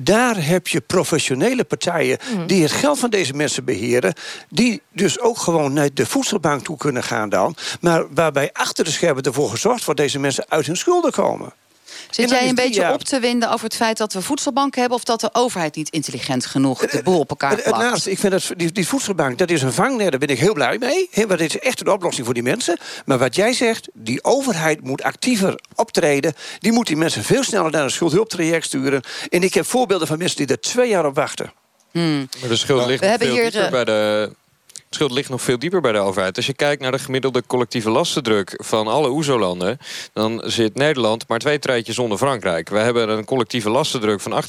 Daar heb je professionele partijen die het geld van deze mensen beheren. Die dus ook gewoon naar de voedselbank toe kunnen gaan dan. Maar waarbij achter de schermen ervoor gezorgd wordt dat deze mensen uit hun schulden komen. Zit jij een beetje op te winden over het feit dat we voedselbanken hebben... of dat de overheid niet intelligent genoeg de boel op elkaar plakt? laatste, ik vind dat die, die voedselbank, dat is een vangnet, daar ben ik heel blij mee. Hè, want dit is echt een oplossing voor die mensen. Maar wat jij zegt, die overheid moet actiever optreden. Die moet die mensen veel sneller naar een schuldhulptraject sturen. En ik heb voorbeelden van mensen die er twee jaar op wachten. Hmm. Maar de schuld ligt We veel hier, dieper bij de. Schuld ligt nog veel dieper bij de overheid. Als je kijkt naar de gemiddelde collectieve lastendruk van alle OESO-landen... dan zit Nederland maar twee treetjes onder Frankrijk. We hebben een collectieve lastendruk van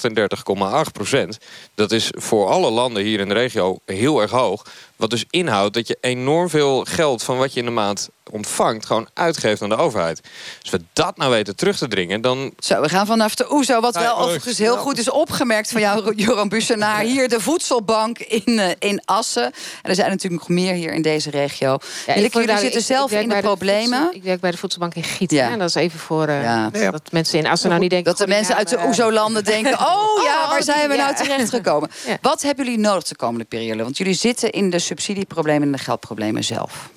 38,8 procent. Dat is voor alle landen hier in de regio heel erg hoog. Wat dus inhoudt dat je enorm veel geld van wat je in de maand ontvangt, gewoon uitgeeft aan de overheid. Als we dat nou weten terug te dringen, dan. Zo, we gaan vanaf de OESO, wat wel oh, overigens heel goed is opgemerkt van jou, Joran Bussenaar. Hier de voedselbank in, eh, in Assen. En er zijn natuurlijk nog meer hier in deze regio. Ja, ik- jullie daar- zitten ik- zelf ik in de problemen. voedsel- ik werk bij de voedselbank in Gieten. Ja. hè. Dat is even voor eh, Ja. dat mensen in Assen nou niet denken... Dat de mensen uit de eh, OESO-landen denken... oh ja, Oh, waar zijn we nou ja. terechtgekomen? Ja. Wat hebben jullie nodig de komende periode? Want jullie zitten in de subsidieproblemen en de geldproblemen zelf.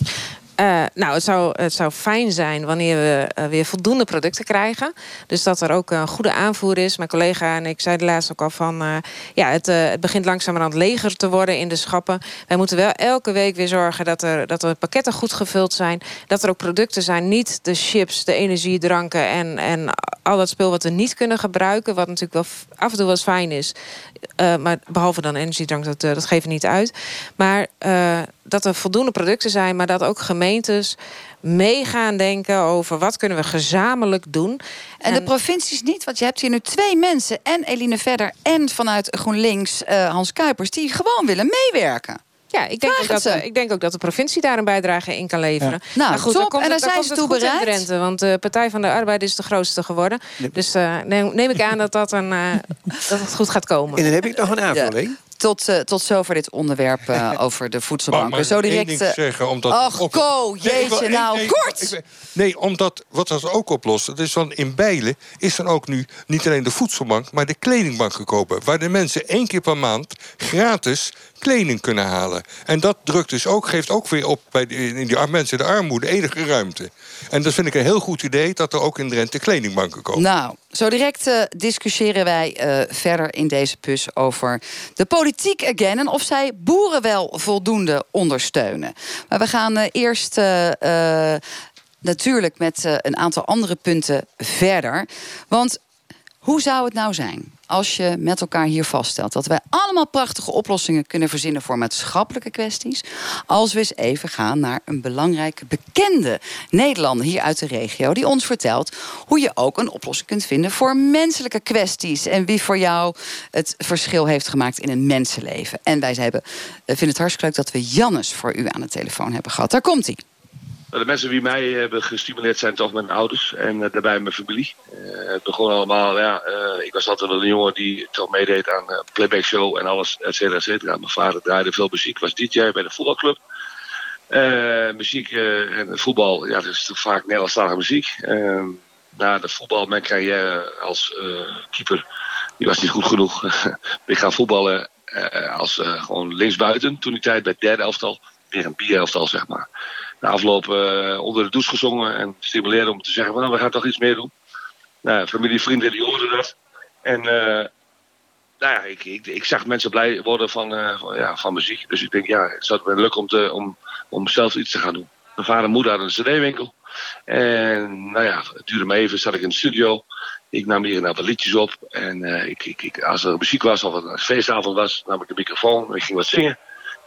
Eh, nou, het zou, het zou fijn zijn wanneer we eh, weer voldoende producten krijgen. Dus dat er ook een goede aanvoer is. Mijn collega en ik zeiden laatst ook al van... eh, ja, het, het begint langzamerhand leger te worden in de schappen. Wij moeten wel elke week weer zorgen dat er, dat er pakketten goed gevuld zijn. Dat er ook producten zijn, niet de chips, de energiedranken... en, en al dat spul wat we niet kunnen gebruiken. Wat natuurlijk wel af en toe wel fijn is. Maar behalve dan energiedrank, dat, dat geven we niet uit. Maar dat er voldoende producten zijn, maar dat ook gemeentes mee gaan denken over wat kunnen we gezamenlijk doen. En, de provincies niet, want je hebt hier nu twee mensen... en Eline Verder en vanuit GroenLinks eh, Hans Kuipers... die gewoon willen meewerken. Ja, ik denk, ook dat, ze. ik denk ook dat de provincie daar een bijdrage in kan leveren. Nou, Maar goed, top. dan komt En daar dan zijn ze toe goed in bereid. Drenthe, want de Partij van de Arbeid is de grootste geworden. Dus eh, neem, neem ik aan dat, dat, een, eh, dat het goed gaat komen. En dan heb ik nog een aanvulling. Tot, eh, tot zover dit onderwerp eh, over de voedselbanken. maar Zo direct. eh, zeggen, omdat Och, op- Ko, jeetje, nou, nee, kort! nee, omdat wat dat ook oplost. Dat is van in Bijlen is dan ook nu niet alleen de voedselbank, maar de kledingbank gekomen. Waar de mensen één keer per maand gratis kleding kunnen halen. En dat drukt dus ook, geeft ook weer op bij de, in die mensen de armoede enige ruimte. En dat vind ik een heel goed idee dat er ook in Drenthe kledingbanken komen. Nou, zo direct eh, discussiëren wij eh, verder in deze pus over de politiek again... en of zij boeren wel voldoende ondersteunen. Maar we gaan eh, eerst natuurlijk met een aantal andere punten verder. Want hoe zou het nou zijn als je met elkaar hier vaststelt dat wij allemaal prachtige oplossingen kunnen verzinnen voor maatschappelijke kwesties, als we eens even gaan naar een belangrijke bekende Nederlander hier uit de regio die ons vertelt hoe je ook een oplossing kunt vinden voor menselijke kwesties en wie voor jou het verschil heeft gemaakt in een mensenleven. En wij hebben, eh, vinden het hartstikke leuk dat we Jannes voor u aan de telefoon hebben gehad. Daar komt hij. De mensen die mij hebben gestimuleerd zijn toch mijn ouders en eh, daarbij mijn familie. Eh, het begon allemaal, ja, eh, ik was altijd wel een jongen die toch meedeed aan eh, playback show en alles, et cetera, et cetera. Mijn vader draaide veel muziek, was DJ bij de voetbalclub. Muziek en voetbal, ja, dat is toch vaak Nederlandstalige muziek. Eh, na de voetbal, mijn carrière als keeper, die was niet goed genoeg. ik ga voetballen als gewoon linksbuiten, toen die tijd bij het derde elftal. Weer een bierelftal, zeg maar. Na afloop eh, onder de douche gezongen en stimuleerde om te zeggen: van, we gaan toch iets meer doen. Nou, familie, vrienden die hoorden dat. En eh, nou ja, ik, ik, ik zag mensen blij worden van, eh, van, ja, van muziek. Dus ik denk, ja, het zou wel leuk om, te, om, om zelf iets te gaan doen. Mijn vader en moeder hadden een cd-winkel. En nou ja, het duurde me even, zat ik in de studio. Ik nam hier en daar wat liedjes op. En ik, ik, ik, als er muziek was of een feestavond was, nam ik de microfoon en ik ging wat zingen.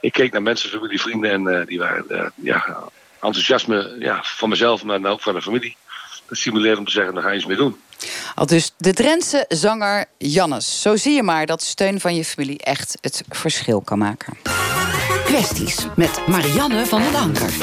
Ik keek naar mensen, familie, vrienden en die waren ja, enthousiasme ja, van mezelf, maar ook van de familie. Dat om te zeggen, daar ga je iets mee doen. Al dus de Drentse zanger Jannes. Zo zie je maar dat steun van je familie echt het verschil kan maken. Kwesties met Marianne van den Anker.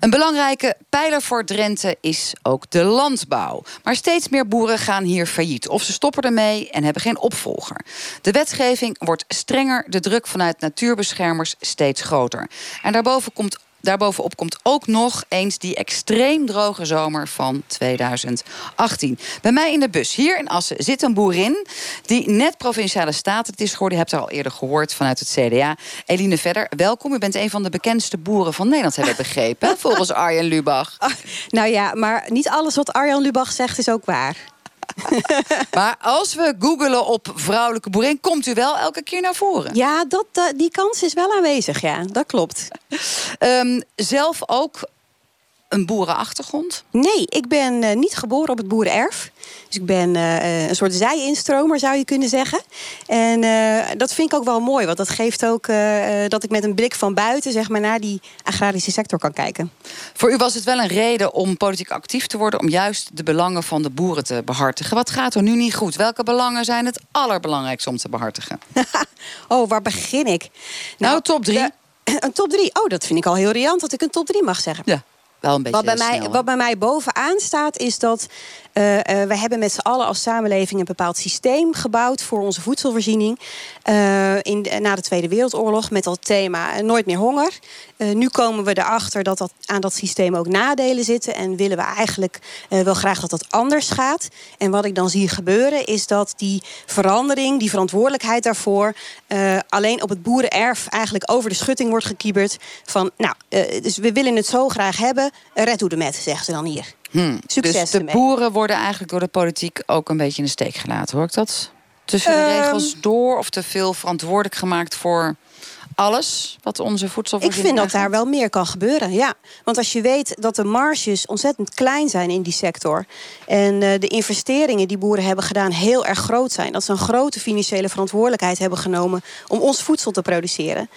Een belangrijke pijler voor Drenthe is ook de landbouw. Maar steeds meer boeren gaan hier failliet. Of ze stoppen ermee en hebben geen opvolger. De wetgeving wordt strenger, de druk vanuit natuurbeschermers steeds groter. En daarboven komt Daarbovenop komt ook nog eens die extreem droge zomer van 2018. Bij mij in de bus hier in Assen zit een boerin die net provinciale staten het is geworden. Je hebt haar al eerder gehoord vanuit het CDA. Eline Verder, welkom. U bent een van de bekendste boeren van Nederland, hebben we begrepen. Volgens Arjen Lubach. Nou ja, maar niet alles wat Arjan Lubach zegt is ook waar. Maar als we googelen op vrouwelijke boerin, komt u wel elke keer naar voren. Ja, dat, eh, die kans is wel aanwezig, ja. Dat klopt. Ehm, zelf ook een boerenachtergrond? Nee, ik ben eh, niet geboren op het boerenerf. Dus ik ben eh, een soort zij-instromer, zou je kunnen zeggen. En eh, dat vind ik ook wel mooi, want dat geeft ook eh, eh, dat ik met een blik van buiten zeg maar, naar die agrarische sector kan kijken. Voor u was het wel een reden om politiek actief te worden... om juist de belangen van de boeren te behartigen. Wat gaat er nu niet goed? Welke belangen zijn het allerbelangrijkste om te behartigen? Oh, waar begin ik? Nou, top drie. de- een top drie. Oh, dat vind ik al heel riant dat ik een top drie mag zeggen. Ja. Wel een beetje wat bij, mij, snel, wat bij mij bovenaan staat, is dat eh, eh, we hebben met z'n allen als samenleving een bepaald systeem gebouwd voor onze voedselvoorziening. eh, in, na de Tweede Wereldoorlog met dat thema nooit meer honger. Nu komen we erachter dat, dat aan dat systeem ook nadelen zitten. En willen we eigenlijk wel graag dat dat anders gaat. En wat ik dan zie gebeuren is dat die verandering, die verantwoordelijkheid daarvoor... alleen op het boerenerf eigenlijk over de schutting wordt gekieberd. Van, nou, dus we willen het zo graag hebben. Red hoe de met, zeggen ze dan hier. Hmm. Succes dus de ermee. boeren worden eigenlijk door de politiek ook een beetje in de steek gelaten. Hoor ik dat tussen de Ehm. regels door? Of te veel verantwoordelijk gemaakt voor alles wat onze Ik voedselvoorziening vind dat daar wel meer kan gebeuren, ja. Want als je weet dat de marges ontzettend klein zijn in die sector... en eh, de investeringen die boeren hebben gedaan heel erg groot zijn... dat ze een grote financiële verantwoordelijkheid hebben genomen... om ons voedsel te produceren.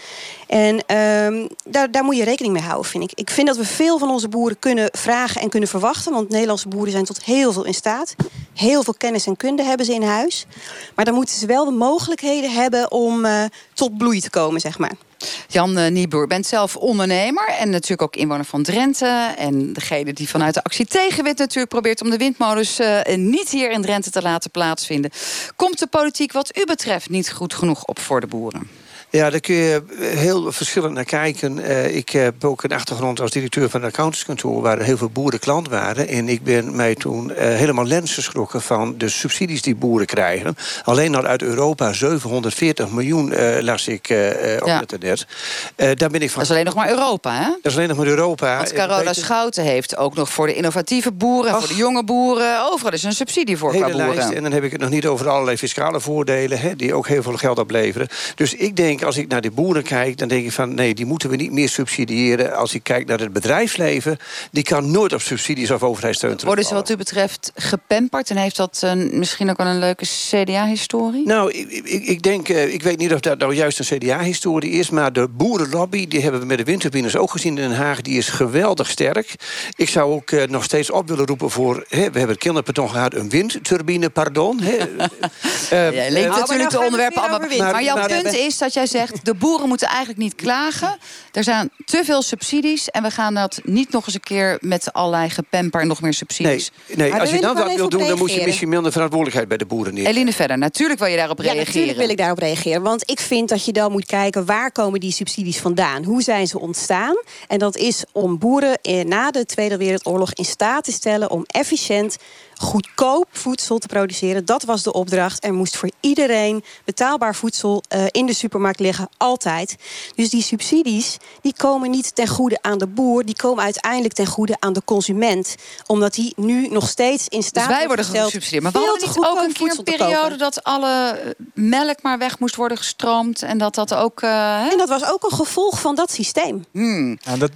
En ehm, daar, daar moet je rekening mee houden, vind ik. Ik vind dat we veel van onze boeren kunnen vragen en kunnen verwachten... want Nederlandse boeren zijn tot heel veel in staat. Heel veel kennis en kunde hebben ze in huis. Maar dan moeten ze wel de mogelijkheden hebben om eh, tot bloei te komen, zeg maar. Jan uh, Nieboer, bent zelf ondernemer en natuurlijk ook inwoner van Drenthe. En degene die vanuit de actie Tegenwind natuurlijk probeert om de windmolens uh, niet hier in Drenthe te laten plaatsvinden. Komt de politiek wat u betreft niet goed genoeg op voor de boeren? Ja, daar kun je heel verschillend naar kijken. Uh, ik heb ook een achtergrond als directeur van een accountantskantoor... waar er heel veel boeren klant waren. En ik ben mij toen uh, helemaal lens geschrokken van de subsidies die boeren krijgen. Alleen al uit Europa 740 miljoen uh, las ik op ja. het internet. daar ben ik van... Dat is alleen nog maar Europa, hè? Dat is alleen nog maar Europa. Want Carola Schouten heeft ook nog voor de innovatieve boeren... voor de jonge boeren, overal is een subsidie voor qua hele lijst. boeren. En dan heb ik het nog niet over allerlei fiscale voordelen... Hè, die ook heel veel geld opleveren. Dus ik denk, als ik naar de boeren kijk... dan denk ik van, nee, die moeten we niet meer subsidiëren. Als ik kijk naar het bedrijfsleven... die kan nooit op subsidies of overheidssteun Worden ze wat u betreft gepamperd? En heeft dat een, misschien ook wel een leuke CDA-historie? Nou, ik, ik, ik denk, eh, ik weet niet of dat nou juist een CDA-historie is... maar de boerenlobby, die hebben we met de windturbines ook gezien in Den Haag... die is geweldig sterk. Ik zou ook eh, nog steeds op willen roepen voor... Hè, we hebben het kinderpeton gehad, een windturbine, pardon. Hè. Eh, linkt eh, natuurlijk de onderwerpen allemaal. Maar, Maar- jouw maar- punt is dat jij zegt... de boeren moeten eigenlijk niet klagen. Er zijn te veel subsidies... en we gaan dat niet nog eens een keer met allerlei gepemper... en nog meer Nee, subsidies. nee daar als je even wil doen... dan moet je misschien minder verantwoordelijkheid bij de boeren neer. Eline verder, natuurlijk wil je daarop Ja, reageren. natuurlijk wil ik daarop reageren. Want ik vind dat je dan moet kijken waar komen die subsidies vandaan? Hoe zijn ze ontstaan? En dat is om boeren eh, na de Tweede Wereldoorlog in staat te stellen om efficiënt goedkoop voedsel te produceren. Dat was de opdracht. Er moest voor iedereen betaalbaar voedsel eh, in de supermarkt liggen, altijd. Dus die subsidies die komen niet ten goede aan de boer, die komen uiteindelijk ten goede aan de consument, omdat die nu nog steeds in staat Dus wij worden gesteld gesubsidieerd. Maar we veel hadden te niet ook een keer een periode... dat alle eh, melk maar weg moest worden gestroomd... en dat dat ook... eh, hè? En dat was ook een gevolg van dat systeem. Hmm. Ja, dat,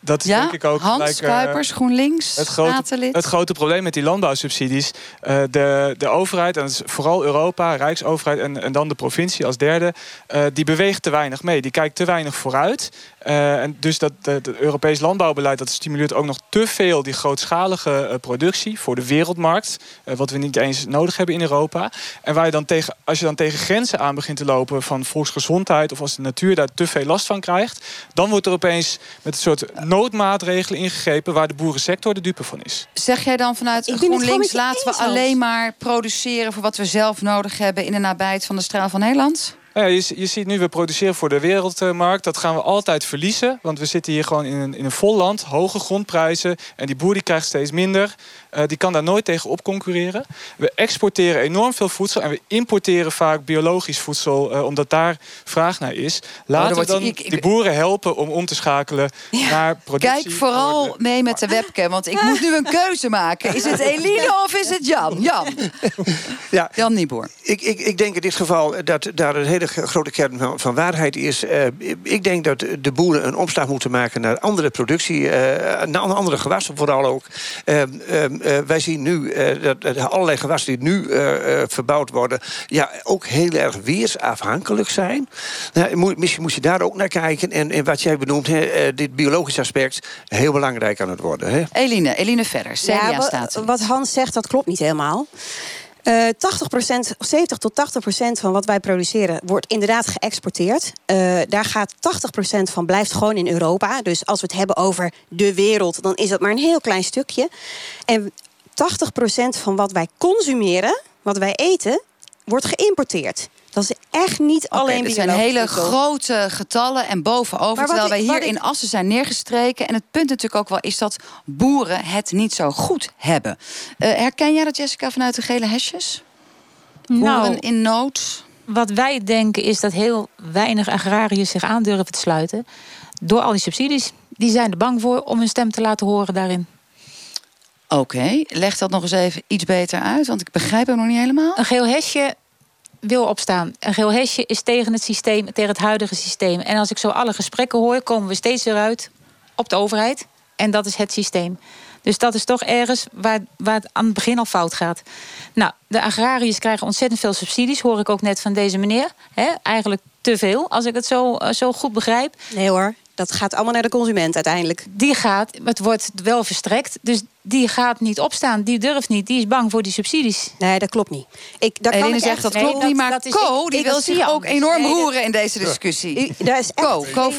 dat is Ja, denk ik ook Hans gelijk, eh, Kuipers, GroenLinks, het grote, het grote probleem met die landbouwsubsidies. eh, de, de overheid, en dat is vooral Europa, Rijksoverheid en, en dan de provincie als derde, eh, die beweegt te weinig mee. Die kijkt te weinig vooruit. Eh, en dus dat het Europees landbouwbeleid dat stimuleert ook nog te veel die grootschalige eh, productie voor de wereldmarkt. eh, wat we niet eens nodig hebben in Europa. En waar je dan tegen, als je dan tegen grenzen aan begint te lopen van volksgezondheid of als de natuur daar te veel last van krijgt, dan wordt er opeens met een soort noodmaatregelen ingegrepen waar de boerensector de dupe van is. Zeg jij dan vanuit GroenLinks... laten we alleen maar produceren voor wat we zelf nodig hebben... in de nabijheid van de straal van Nederland? Nou ja, je, je ziet nu, we produceren voor de wereldmarkt. Dat gaan we altijd verliezen. Want we zitten hier gewoon in een, in een vol land. Hoge grondprijzen. En die boer die krijgt steeds minder. Eh, die kan daar nooit tegen op concurreren. We exporteren enorm veel voedsel. En we importeren vaak biologisch voedsel. eh, omdat daar vraag naar is. Laten we wordt- dan ik- ik- die boeren helpen om om te schakelen naar productie. Kijk vooral mee met de webcam, want ik moet nu een keuze maken. Is het Eline of is het Jan? Jan, Ja, Jan Nieboer. Ik, ik, ik denk in dit geval dat daar een hele grote kern van, van waarheid is. Eh, ik denk dat de boeren een omslag moeten maken naar andere productie, eh, naar andere gewassen vooral ook. Eh, wij zien nu eh, dat, dat allerlei gewassen die nu eh, eh, verbouwd worden, ja, ook heel erg weersafhankelijk zijn. Nou, moet- misschien moet je daar ook naar kijken. En, en wat jij benoemt, hè, dit biologisch aspect, heel belangrijk aan het worden. Hè? Eline, Eline verder, Ja, CDA wa- staat. wat Hans zegt, dat klopt niet helemaal. Uh, 80%, 70 tot 80% van wat wij produceren wordt inderdaad geëxporteerd. Uh, daar gaat 80% van blijft gewoon in Europa. Dus als we het hebben over de wereld, dan is dat maar een heel klein stukje. En 80% van wat wij consumeren, wat wij eten, wordt geïmporteerd. Dat is echt niet okay, alleen Dit zijn hele grote getallen en bovenover. Terwijl wij hier in Assen zijn neergestreken. En het punt natuurlijk ook wel is dat boeren het niet zo goed hebben. Uh, herken jij dat, Jessica, vanuit de gele hesjes? Boeren Nou, in nood? Wat wij denken is dat heel weinig agrariërs zich aandurven te sluiten. Door al die subsidies. Die zijn er bang voor om hun stem te laten horen daarin. Oké, okay. leg dat nog eens even iets beter uit. Want ik begrijp hem nog niet helemaal. Een geel hesje wil opstaan. Een geel hesje is tegen het systeem, tegen het huidige systeem. En als ik zo alle gesprekken hoor, komen we steeds eruit op de overheid. En dat is het systeem. Dus dat is toch ergens waar, waar het aan het begin al fout gaat. Nou, de agrariërs krijgen ontzettend veel subsidies, hoor ik ook net van deze meneer. He, eigenlijk te veel, als ik het zo, zo goed begrijp. Nee hoor, dat gaat allemaal naar de consument uiteindelijk. Die gaat, het wordt wel verstrekt, dus die gaat niet opstaan. Die durft niet, die is bang voor die subsidies. Nee, dat klopt niet. Ik, dat Eline zegt dat klopt nee, niet, maar dat, dat Co, ik, die ik, wil zich ook enorm nee, roeren in deze discussie. Daar is echt Co, Co,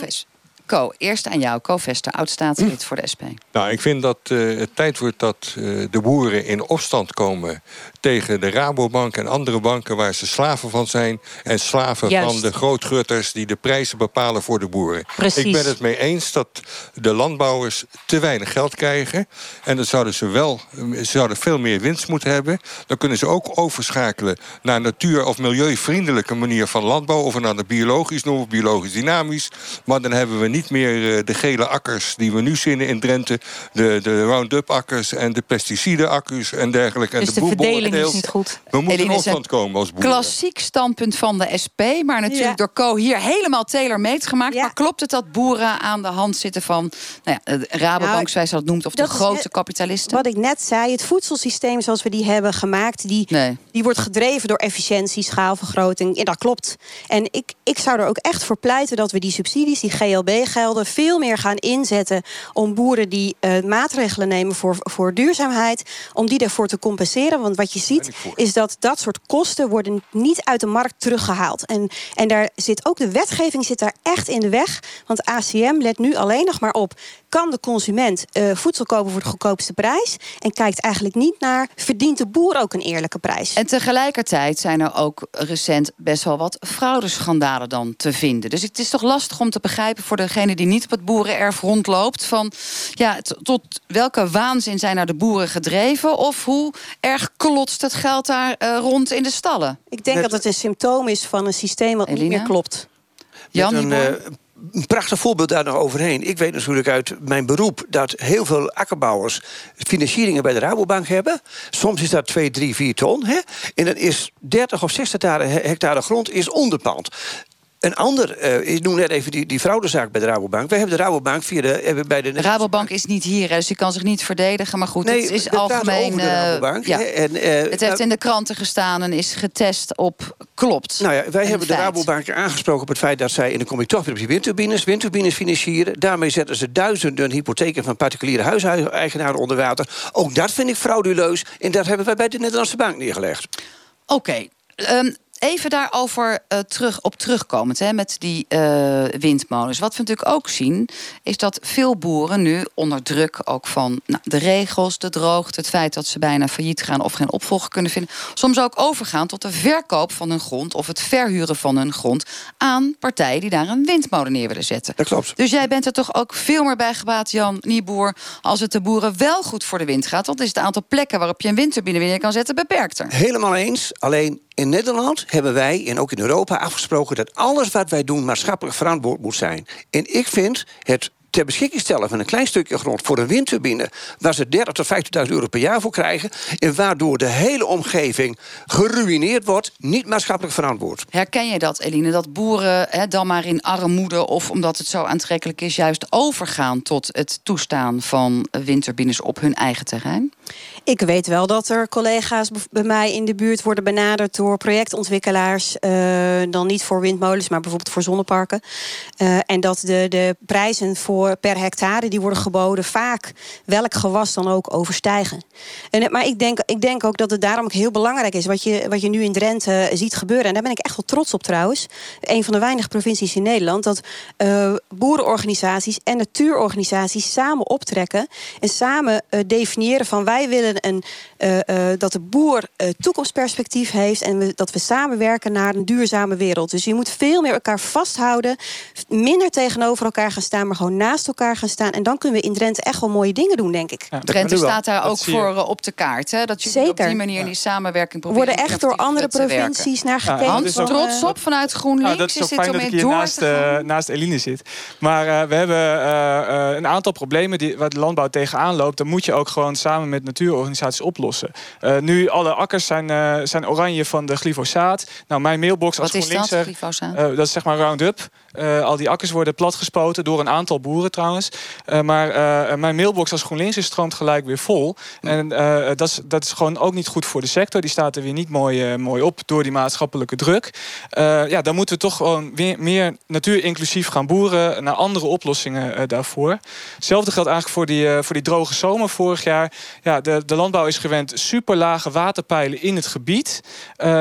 Co, eerst aan jou, Co Vester, oud-staatslid voor de SP. Nou, ik vind dat uh, het tijd wordt dat uh, de boeren in opstand komen... tegen de Rabobank en andere banken waar ze slaven van zijn... en slaven Juist. van de grootgutters die de prijzen bepalen voor de boeren. Precies. Ik ben het mee eens dat de landbouwers te weinig geld krijgen... en dan zouden ze wel ze zouden veel meer winst moeten hebben. Dan kunnen ze ook overschakelen naar een natuur- of milieuvriendelijke manier van landbouw... of naar de biologisch noemen, biologisch dynamisch. Maar dan hebben we niet niet meer uh, de gele akkers die we nu zinnen in Drenthe. De, de Roundup-akkers en de pesticide-akkers en dergelijke. Dus en de, de verdeling is niet goed. We moeten in opstand komen als boeren. Klassiek standpunt van de SP. Maar natuurlijk ja. door Co hier helemaal tailor-made gemaakt. Ja. Maar klopt het dat boeren aan de hand zitten van... Nou ja, de Rabobank, nou, zoals dat noemt, of de grote kapitalisten? Wat ik net zei, het voedselsysteem zoals we die hebben gemaakt... die, nee. die wordt gedreven door efficiëntie, schaalvergroting. En dat klopt. En ik, ik zou er ook echt voor pleiten dat we die subsidies, die GLB gelden veel meer gaan inzetten om boeren die uh, maatregelen nemen voor, voor duurzaamheid, om die daarvoor te compenseren. Want wat je ziet is dat dat soort kosten worden niet uit de markt teruggehaald. En, en daar zit ook de wetgeving zit daar echt in de weg. Want ACM let nu alleen nog maar op. Kan de consument uh, voedsel kopen voor de goedkoopste prijs? En kijkt eigenlijk niet naar, verdient de boer ook een eerlijke prijs? En tegelijkertijd zijn er ook recent best wel wat fraudeschandalen dan te vinden. Dus het is toch lastig om te begrijpen voor degene die niet op het boerenerf rondloopt. Van ja, tot welke waanzin zijn nou de boeren gedreven? Of hoe erg klotst het geld daar uh, rond in de stallen? Ik denk dat het een symptoom is van een systeem wat Elina? niet meer klopt. Jan, een, uh, een prachtig voorbeeld daar nog overheen. Ik weet natuurlijk uit mijn beroep dat heel veel akkerbouwers financieringen bij de Rabobank hebben. Soms is dat 2, 3, 4 ton. Hè? En dan is 30 of 60 hectare grond is onderpand. Een ander, uh, ik noem net even die, die fraudezaak bij de Rabobank. Wij hebben de Rabobank via de... Hebben bij de, de Rabobank is niet hier, dus die kan zich niet verdedigen. Maar goed, nee, het is algemeen... de Rabobank, ja. en, uh, het heeft in de kranten gestaan en is getest op klopt. Nou ja, wij hebben feit. de Rabobank aangesproken op het feit dat zij... en dan kom ik toch weer op die windturbines, windturbines financieren. Daarmee zetten ze duizenden hypotheken van particuliere huiseigenaren onder water. Ook dat vind ik frauduleus. En dat hebben wij bij de Nederlandse Bank neergelegd. Oké. Okay. Um, even daarover uh, terug, op terugkomend hè, met die uh, windmolens. Wat we natuurlijk ook zien, is dat veel boeren nu onder druk ook van nou, de regels, de droogte, het feit dat ze bijna failliet gaan of geen opvolger kunnen vinden, soms ook overgaan tot de verkoop van hun grond of het verhuren van hun grond aan partijen die daar een windmolen neer willen zetten. Dat klopt. Dus jij bent er toch ook veel meer bij gebaat, Jan Nieboer, als het de boeren wel goed voor de wind gaat. Want is het aantal plekken waarop je een windturbine weer kan zetten beperkter. Helemaal eens. Alleen in Nederland hebben wij en ook in Europa afgesproken dat alles wat wij doen maatschappelijk verantwoord moet zijn. En ik vind het ter beschikking stellen van een klein stukje grond voor een windturbine, waar ze 30 tot 50.000 euro per jaar voor krijgen, en waardoor de hele omgeving geruineerd wordt, niet maatschappelijk verantwoord. Herken je dat, Eline, dat boeren hè, dan maar in armoede of omdat het zo aantrekkelijk is, juist overgaan tot het toestaan van windturbines op hun eigen terrein? Ik weet wel dat er collega's bij mij in de buurt worden benaderd door projectontwikkelaars. Uh, dan niet voor windmolens, maar bijvoorbeeld voor zonneparken. Uh, en dat de, de prijzen voor voor, per hectare die worden geboden vaak welk gewas dan ook overstijgen. En, eh, maar ik denk, ik denk ook dat het daarom ook heel belangrijk is wat je, wat je nu in Drenthe ziet gebeuren. En daar ben ik echt wel trots op trouwens. Een van de weinige provincies in Nederland dat uh, boerenorganisaties en natuurorganisaties samen optrekken en samen uh, definiëren van wij willen een, uh, dat de boer toekomstperspectief heeft en we, dat we samenwerken naar een duurzame wereld. Dus je moet veel meer elkaar vasthouden, minder tegenover elkaar gaan staan, maar gewoon naast elkaar gaan staan. En dan kunnen we in Drenthe echt wel mooie dingen doen, denk ik. Ja, Drenthe staat daar ook voor op de kaart. Hè? Dat je Zeker. op die manier die samenwerking proberen. Worden echt door andere provincies naar gekeken. Ja, Hans, trots op vanuit GroenLinks. Nou, dat is, is ook fijn dat ik hier naast, uh, naast Eline zit. Maar uh, we hebben uh, een aantal problemen die, waar de landbouw tegenaan loopt. Dat moet je ook gewoon samen met natuurorganisaties oplossen. nu alle akkers zijn, zijn oranje van de glyfosaat. Nou, mijn mailbox als GroenLinks... Wat is dat, glyfosaat? dat is zeg maar Roundup. Uh, al die akkers worden platgespoten door een aantal boeren trouwens. Uh, maar uh, mijn mailbox als GroenLinks is stroomt gelijk weer vol. En dat, is, dat is gewoon ook niet goed voor de sector. Die staat er weer niet mooi, mooi op door die maatschappelijke druk. ja, dan moeten we toch gewoon weer meer natuurinclusief gaan boeren. Naar andere oplossingen daarvoor. Hetzelfde geldt eigenlijk voor die, voor die droge zomer vorig jaar. Ja, de, de landbouw is gewend super lage waterpeilen in het gebied.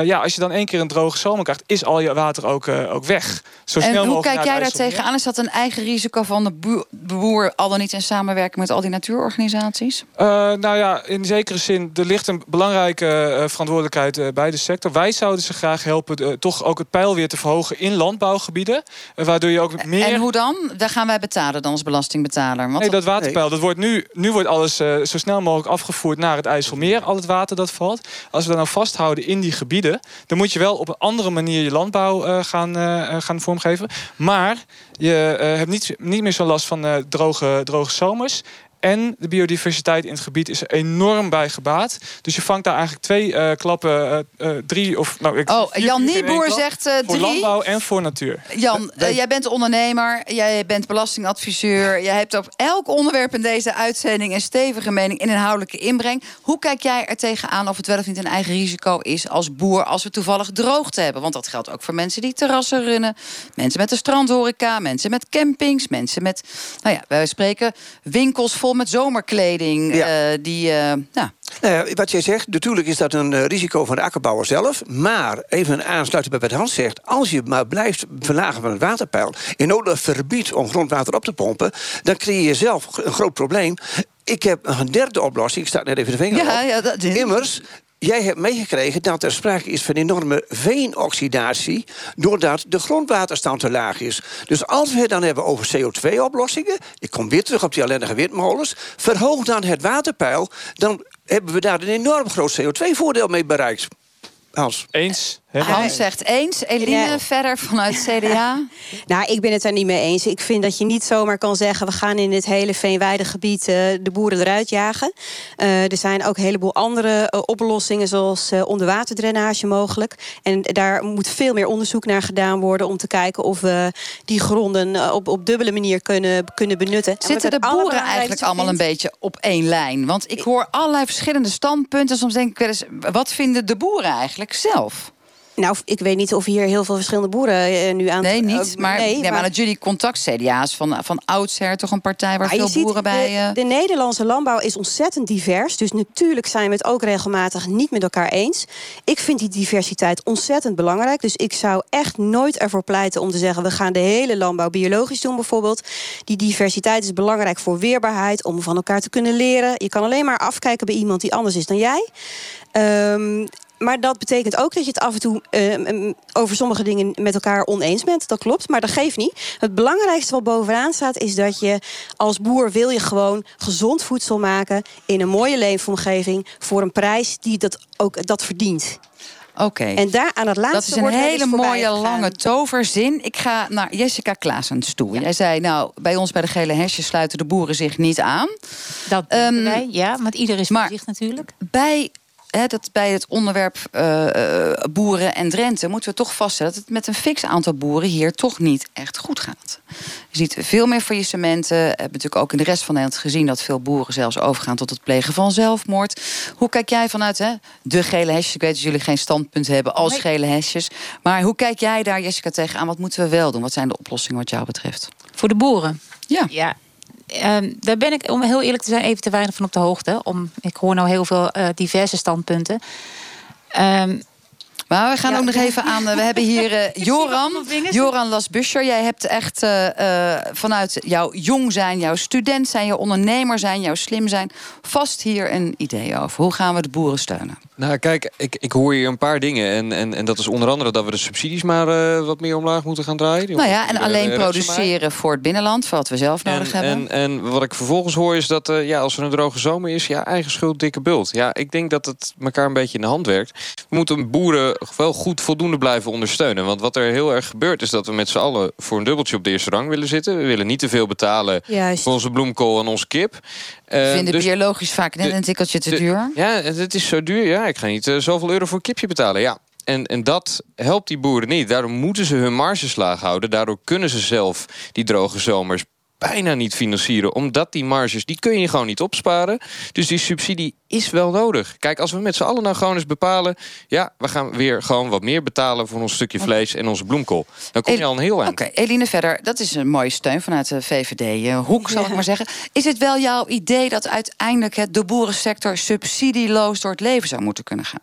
ja, als je dan één keer een droge zomer krijgt, is al je water ook, ook weg. Zo snel mogelijk hoe kijk jij daar tegenaan? Is dat een eigen risico van de boer... al dan niet in samenwerking met al die natuurorganisaties? Uh, nou ja, in zekere zin, er ligt een belangrijke uh, verantwoordelijkheid uh, bij de sector. Wij zouden ze graag helpen toch ook het pijl weer te verhogen in landbouwgebieden. waardoor je ook meer... En hoe dan? Daar gaan wij betalen dan als belastingbetaler. Want nee, dat waterpeil, dat wordt nu, nu wordt alles zo snel mogelijk afgevoerd naar het IJsselmeer. Al het water dat valt. Als we dat nou vasthouden in die gebieden... dan moet je wel op een andere manier je landbouw gaan, gaan vormgeven. Maar je uh, hebt niet, niet meer zo last van uh, droge, droge zomers. En de biodiversiteit in het gebied is er enorm bij gebaat. Dus je vangt daar eigenlijk twee uh, klappen, uh, uh, drie of... Nou, ik, oh, Jan Nieboer zegt drie. Voor landbouw en voor natuur. Jan, jij bent ondernemer, jij bent belastingadviseur. Jij hebt op elk onderwerp in deze uitzending... een stevige mening en inhoudelijke inbreng. Hoe kijk jij er tegenaan of het wel of niet een eigen risico is... als boer als we toevallig droogte hebben? Want dat geldt ook voor mensen die terrassen runnen. Mensen met de strandhoreca, mensen met campings... mensen met, nou ja, wij spreken winkels vol met zomerkleding. Ja. Uh, die, uh, ja. Nou ja, wat jij zegt, natuurlijk is dat een uh, risico van de akkerbouwer zelf. Maar even aansluiten bij wat Hans zegt. Als je maar blijft verlagen van het waterpeil. en ook verbiedt om grondwater op te pompen. dan creëer je zelf een groot probleem. Ik heb een derde oplossing. Ik sta net even de vinger ja, op. Ja, dat is... Immers, Jij hebt meegekregen dat er sprake is van enorme veenoxidatie... doordat de grondwaterstand te laag is. Dus als we het dan hebben over CO2-oplossingen... ik kom weer terug op die ellendige windmolens... verhoog dan het waterpeil... dan hebben we daar een enorm groot CO2-voordeel mee bereikt. Eens. Hans zegt eens. Eline, ja. verder vanuit CDA? nou, ik ben het er niet mee eens. Ik vind dat je niet zomaar kan zeggen... we gaan in dit hele veenweidegebied uh, de boeren eruit jagen. Uh, er zijn ook een heleboel andere uh, oplossingen... zoals onderwaterdrainage mogelijk. En daar moet veel meer onderzoek naar gedaan worden... om te kijken of we die gronden op, op dubbele manier kunnen, kunnen benutten. Zitten de boeren eigenlijk allemaal een beetje op één lijn? Want ik hoor allerlei verschillende standpunten. Soms denk ik wel eens, wat vinden de boeren eigenlijk zelf? Nou, ik weet niet of hier heel veel verschillende boeren uh, nu aan... Nee, niet. Maar, nee, nee, maar, dat jullie contact CDA's van, van oudsher toch een partij waar veel boeren ziet, bij... De, de, Nederlandse landbouw is ontzettend divers. Dus natuurlijk zijn we het ook regelmatig niet met elkaar eens. Ik vind die diversiteit ontzettend belangrijk. Dus ik zou echt nooit ervoor pleiten om te zeggen... we gaan de hele landbouw biologisch doen bijvoorbeeld. Die diversiteit is belangrijk voor weerbaarheid... om van elkaar te kunnen leren. Je kan alleen maar afkijken bij iemand die anders is dan jij. Um, maar dat betekent ook dat je het af en toe uh, over sommige dingen met elkaar oneens bent. Dat klopt, maar dat geeft niet. Het belangrijkste wat bovenaan staat is dat je als boer wil je gewoon gezond voedsel maken in een mooie leefomgeving voor een prijs die dat ook dat verdient. Oké. Okay. En daar aan het laatste Dat is een hele mooie lange toverzin. Ik ga naar Jessica Klaasens toe. Ja. Jij zei, nou, bij ons bij de gele hesjes sluiten de boeren zich niet aan. Dat um, wij, ja, want ieder is voor zich natuurlijk. Bij dat bij het onderwerp uh, boeren en Drenthe moeten we toch vaststellen dat het met een fix aantal boeren hier toch niet echt goed gaat. Je ziet veel meer faillissementen. We hebben natuurlijk ook in de rest van Nederland gezien dat veel boeren zelfs overgaan tot het plegen van zelfmoord. Hoe kijk jij vanuit hè, de gele hesjes? Ik weet dat jullie geen standpunt hebben als nee. gele hesjes. Maar hoe kijk jij daar, Jessica, tegenaan? Wat moeten we wel doen? Wat zijn de oplossingen wat jou betreft? Voor de boeren? Ja. ja Ehm, daar ben ik, om heel eerlijk te zijn, even te weinig van op de hoogte. Om, ik hoor nou heel veel eh, diverse standpunten. Ehm, maar we gaan Ja, ook nog ja. even aan. eh, We hebben hier eh, Joran. Joran Lasbuscher. Jij hebt echt vanuit jouw jong zijn, jouw student zijn, jouw ondernemer zijn, jouw slim zijn, vast hier een idee over. Hoe gaan we de boeren steunen? Nou, kijk, ik, ik hoor hier een paar dingen. En, en, en dat is onder andere dat we de subsidies maar eh, wat meer omlaag moeten gaan draaien. Die Nou ja, en alleen produceren voor het binnenland, voor wat we zelf nodig en, hebben. En, en wat ik vervolgens hoor is dat eh, ja, als er een droge zomer is, ja, eigen schuld, dikke bult. Ja, ik denk dat het elkaar een beetje in de hand werkt. We moeten boeren wel goed voldoende blijven ondersteunen. Want wat er heel erg gebeurt is dat we met z'n allen voor een dubbeltje op de eerste rang willen zitten. We willen niet te veel betalen Juist. voor onze bloemkool en onze kip. Eh, vinden dus- biologisch vaak net de- een tikkeltje te de- duur. Ja, het is zo duur. Ja, ik ga niet eh, zoveel euro voor een kipje betalen. Ja. En, en dat helpt die boeren niet. Daardoor moeten ze hun marges laag houden. Daardoor kunnen ze zelf die droge zomers bijna niet financieren. Omdat die marges, die kun je gewoon niet opsparen. Dus die subsidie is wel nodig. Kijk, als we met z'n allen nou gewoon eens bepalen... ja, we gaan weer gewoon wat meer betalen voor ons stukje vlees en onze bloemkool. Dan kom je al een heel eind. Oké, Eline verder. Dat is een mooie steun vanuit de VVD-hoek, zal ik maar zeggen. Is het wel jouw idee dat uiteindelijk het, de boerensector subsidieloos door het leven zou moeten kunnen gaan?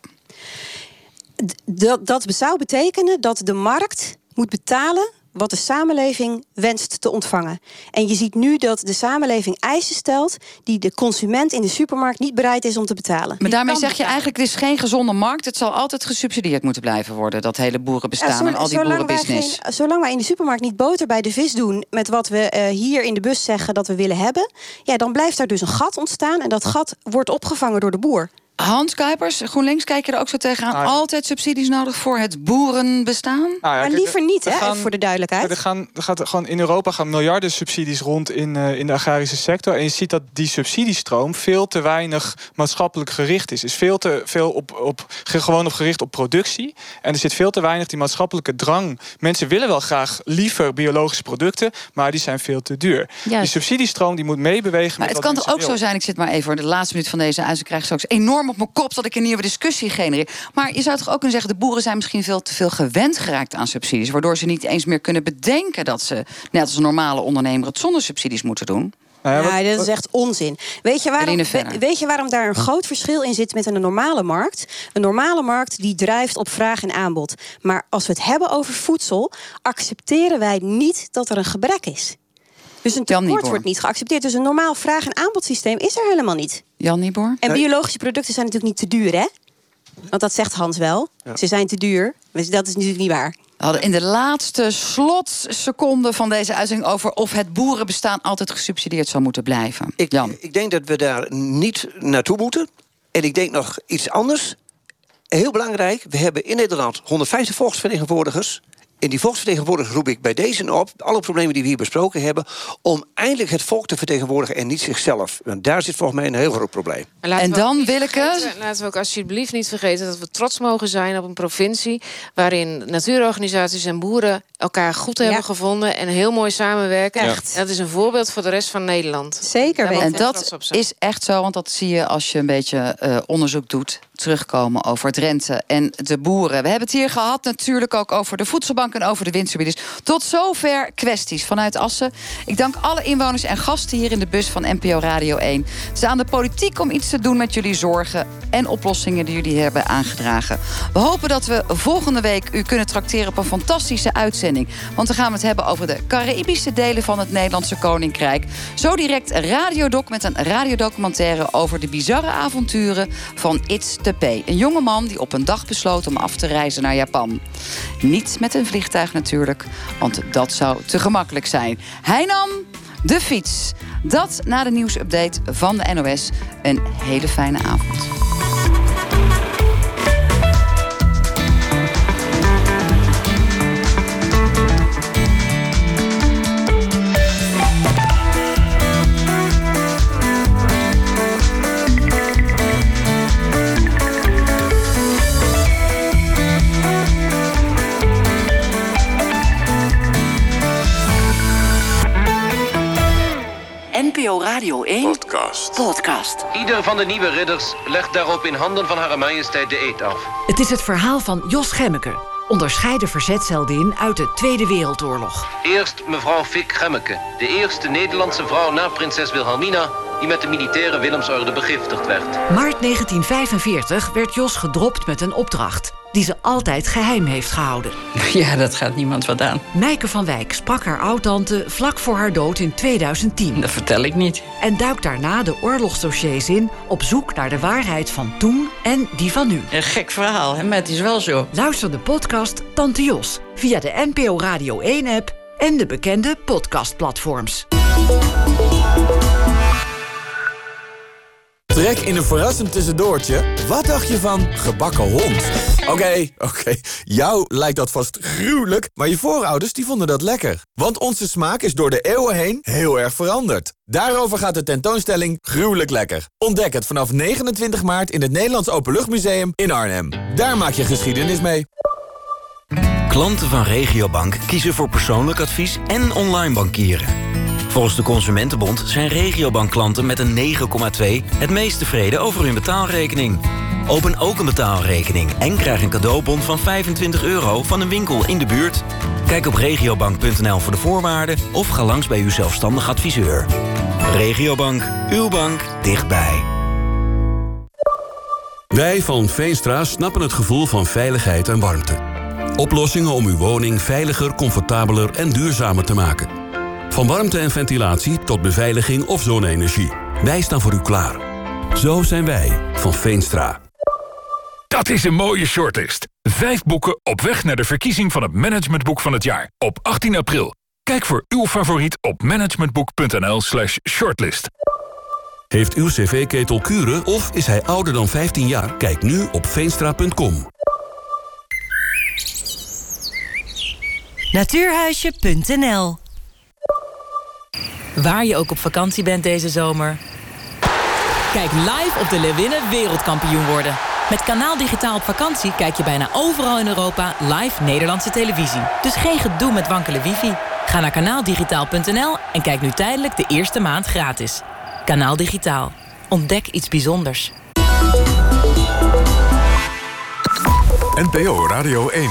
Dat, dat zou betekenen dat de markt moet betalen wat de samenleving wenst te ontvangen. En je ziet nu dat de samenleving eisen stelt die de consument in de supermarkt niet bereid is om te betalen. Maar daarmee zeg je eigenlijk, het is geen gezonde markt. Het zal altijd gesubsidieerd moeten blijven worden, dat hele boerenbestaan Ja, zo- en al die wij boerenbusiness. geen- zolang wij in de supermarkt niet boter bij de vis doen met wat we eh, hier in de bus zeggen dat we willen hebben, ja, dan blijft daar dus een gat ontstaan en dat gat wordt opgevangen door de boer. Hans Kuipers, GroenLinks, kijk je er ook zo tegenaan? Nou, Altijd subsidies nodig voor het boerenbestaan? Nou ja, maar liever niet, hè, gaan- voor de duidelijkheid. Er, gaan, er gaat gewoon in Europa gaan miljarden subsidies rond in, eh, in de agrarische sector. En je ziet dat die subsidiestroom veel te weinig maatschappelijk gericht is. Is veel te veel op, op, ge- gewoon op gericht op productie. En er zit veel te weinig die maatschappelijke drang. Mensen willen wel graag liever biologische producten, maar die zijn veel te duur. Die subsidiestroom die moet meebewegen. Maar met het wat kan toch ook zo zijn, ik zit maar even voor de laatste minuut van deze uit. Ik krijg straks enorm op mijn kop dat ik een nieuwe discussie genereer. Maar je zou toch ook kunnen zeggen, de boeren zijn misschien veel te veel gewend geraakt aan subsidies. Waardoor ze niet eens meer kunnen bedenken dat ze, net als een normale ondernemer, het zonder subsidies moeten doen. Nou, dat is echt onzin. Weet je, waarom, weet je waarom daar een groot verschil in zit met een normale markt? Een normale markt die drijft op vraag en aanbod. Maar als we het hebben over voedsel, accepteren wij niet dat er een gebrek is. Dus een tekort wordt niet geaccepteerd. Dus een normaal vraag- en aanbodsysteem is er helemaal niet. Jan Niebuhr? En biologische producten zijn natuurlijk niet te duur, hè? Want dat zegt Hans wel. Ze zijn te duur. Dus dat is natuurlijk niet waar. We hadden in de laatste slotseconde van deze uitzending over of het boerenbestaan altijd gesubsidieerd zou moeten blijven. Ik, ik denk dat we daar niet naartoe moeten. En ik denk nog iets anders. Heel belangrijk, we hebben in Nederland 150 volksvertegenwoordigers. En die volksvertegenwoordigers roep ik bij deze op, alle problemen die we hier besproken hebben, om eindelijk het volk te vertegenwoordigen en niet zichzelf. Want daar zit volgens mij een heel groot probleem. En dan wil ik vergeten- Laten we ook alsjeblieft niet vergeten dat we trots mogen zijn op een provincie. waarin natuurorganisaties en boeren elkaar goed hebben gevonden. en heel mooi samenwerken. Echt. Dat is een voorbeeld voor de rest van Nederland. Zeker En dat is echt zo, want dat zie je als je een beetje eh, onderzoek doet. Terugkomen over Drenthe en de boeren. We hebben het hier gehad natuurlijk ook over de voedselbank en over de windturbines. Tot zover kwesties vanuit Assen. Ik dank alle inwoners en gasten hier in de bus van NPO Radio 1. Het is aan de politiek om iets te doen met jullie zorgen en oplossingen die jullie hebben aangedragen. We hopen dat we volgende week u kunnen trakteren op een fantastische uitzending. Want dan gaan we het hebben over de Caribische delen van het Nederlandse Koninkrijk. Zo direct Radiodoc met een radiodocumentaire over de bizarre avonturen van It's the Een jonge man die op een dag besloot om af te reizen naar Japan. Niet met een vliegtuig natuurlijk, want dat zou te gemakkelijk zijn. Hij nam de fiets. Dat na de nieuwsupdate van de NOS. Een hele fijne avond. NPO Radio 1 Podcast. podcast. Ieder van de nieuwe ridders legt daarop in handen van Hare Majesteit de eed af. Het is het verhaal van Jos Gemmeke, onderscheiden verzetsheldinnen uit de Tweede Wereldoorlog. Eerst mevrouw Fik Gemmeke, de eerste Nederlandse vrouw na prinses Wilhelmina... die met de militaire Willemsorde begiftigd werd. Maart 1945 werd Jos gedropt met een opdracht... die ze altijd geheim heeft gehouden. Ja, dat gaat niemand wat aan. Mijke van Wijk sprak haar oudtante vlak voor haar dood in 2010. Dat vertel ik niet. En duikt daarna de oorlogsdossiers in... op zoek naar de waarheid van toen en die van nu. Een gek verhaal, hè? maar het is wel zo. Luister de podcast Tante Jos via de NPO Radio 1-app... en de bekende podcastplatforms. Trek in een verrassend tussendoortje. Wat dacht je van gebakken hond? Oké, oké, jou lijkt dat vast gruwelijk, maar je voorouders die vonden dat lekker. Want onze smaak is door de eeuwen heen heel erg veranderd. Daarover gaat de tentoonstelling Gruwelijk Lekker. Ontdek het vanaf 29 maart in het Nederlands Openluchtmuseum in Arnhem. Daar maak je geschiedenis mee. Klanten van Regiobank kiezen voor persoonlijk advies en online bankieren. Volgens de Consumentenbond zijn Regiobank-klanten met een 9,2 het meest tevreden over hun betaalrekening. Open ook een betaalrekening en krijg een cadeaubon van 25 euro van een winkel in de buurt. Kijk op regiobank.nl voor de voorwaarden of ga langs bij uw zelfstandig adviseur. Regiobank, uw bank dichtbij. Wij van Veenstra snappen het gevoel van veiligheid en warmte. Oplossingen om uw woning veiliger, comfortabeler en duurzamer te maken. Van warmte en ventilatie tot beveiliging of zonne-energie. Wij staan voor u klaar. Zo zijn wij van Veenstra. Dat is een mooie shortlist. Vijf boeken op weg naar de verkiezing van het managementboek van het jaar. Op 18 april. Kijk voor uw favoriet op managementboek.nl slash shortlist. Heeft uw cv-ketel kuren of is hij ouder dan 15 jaar? Kijk nu op veenstra.com. Natuurhuisje.nl Waar je ook op vakantie bent deze zomer. Kijk live op de Leeuwinnen wereldkampioen worden. Met Kanaal Digitaal op vakantie kijk je bijna overal in Europa live Nederlandse televisie. Dus geen gedoe met wankele wifi. Ga naar kanaaldigitaal.nl en kijk nu tijdelijk de eerste maand gratis. Kanaal Digitaal. Ontdek iets bijzonders. NPO Radio 1.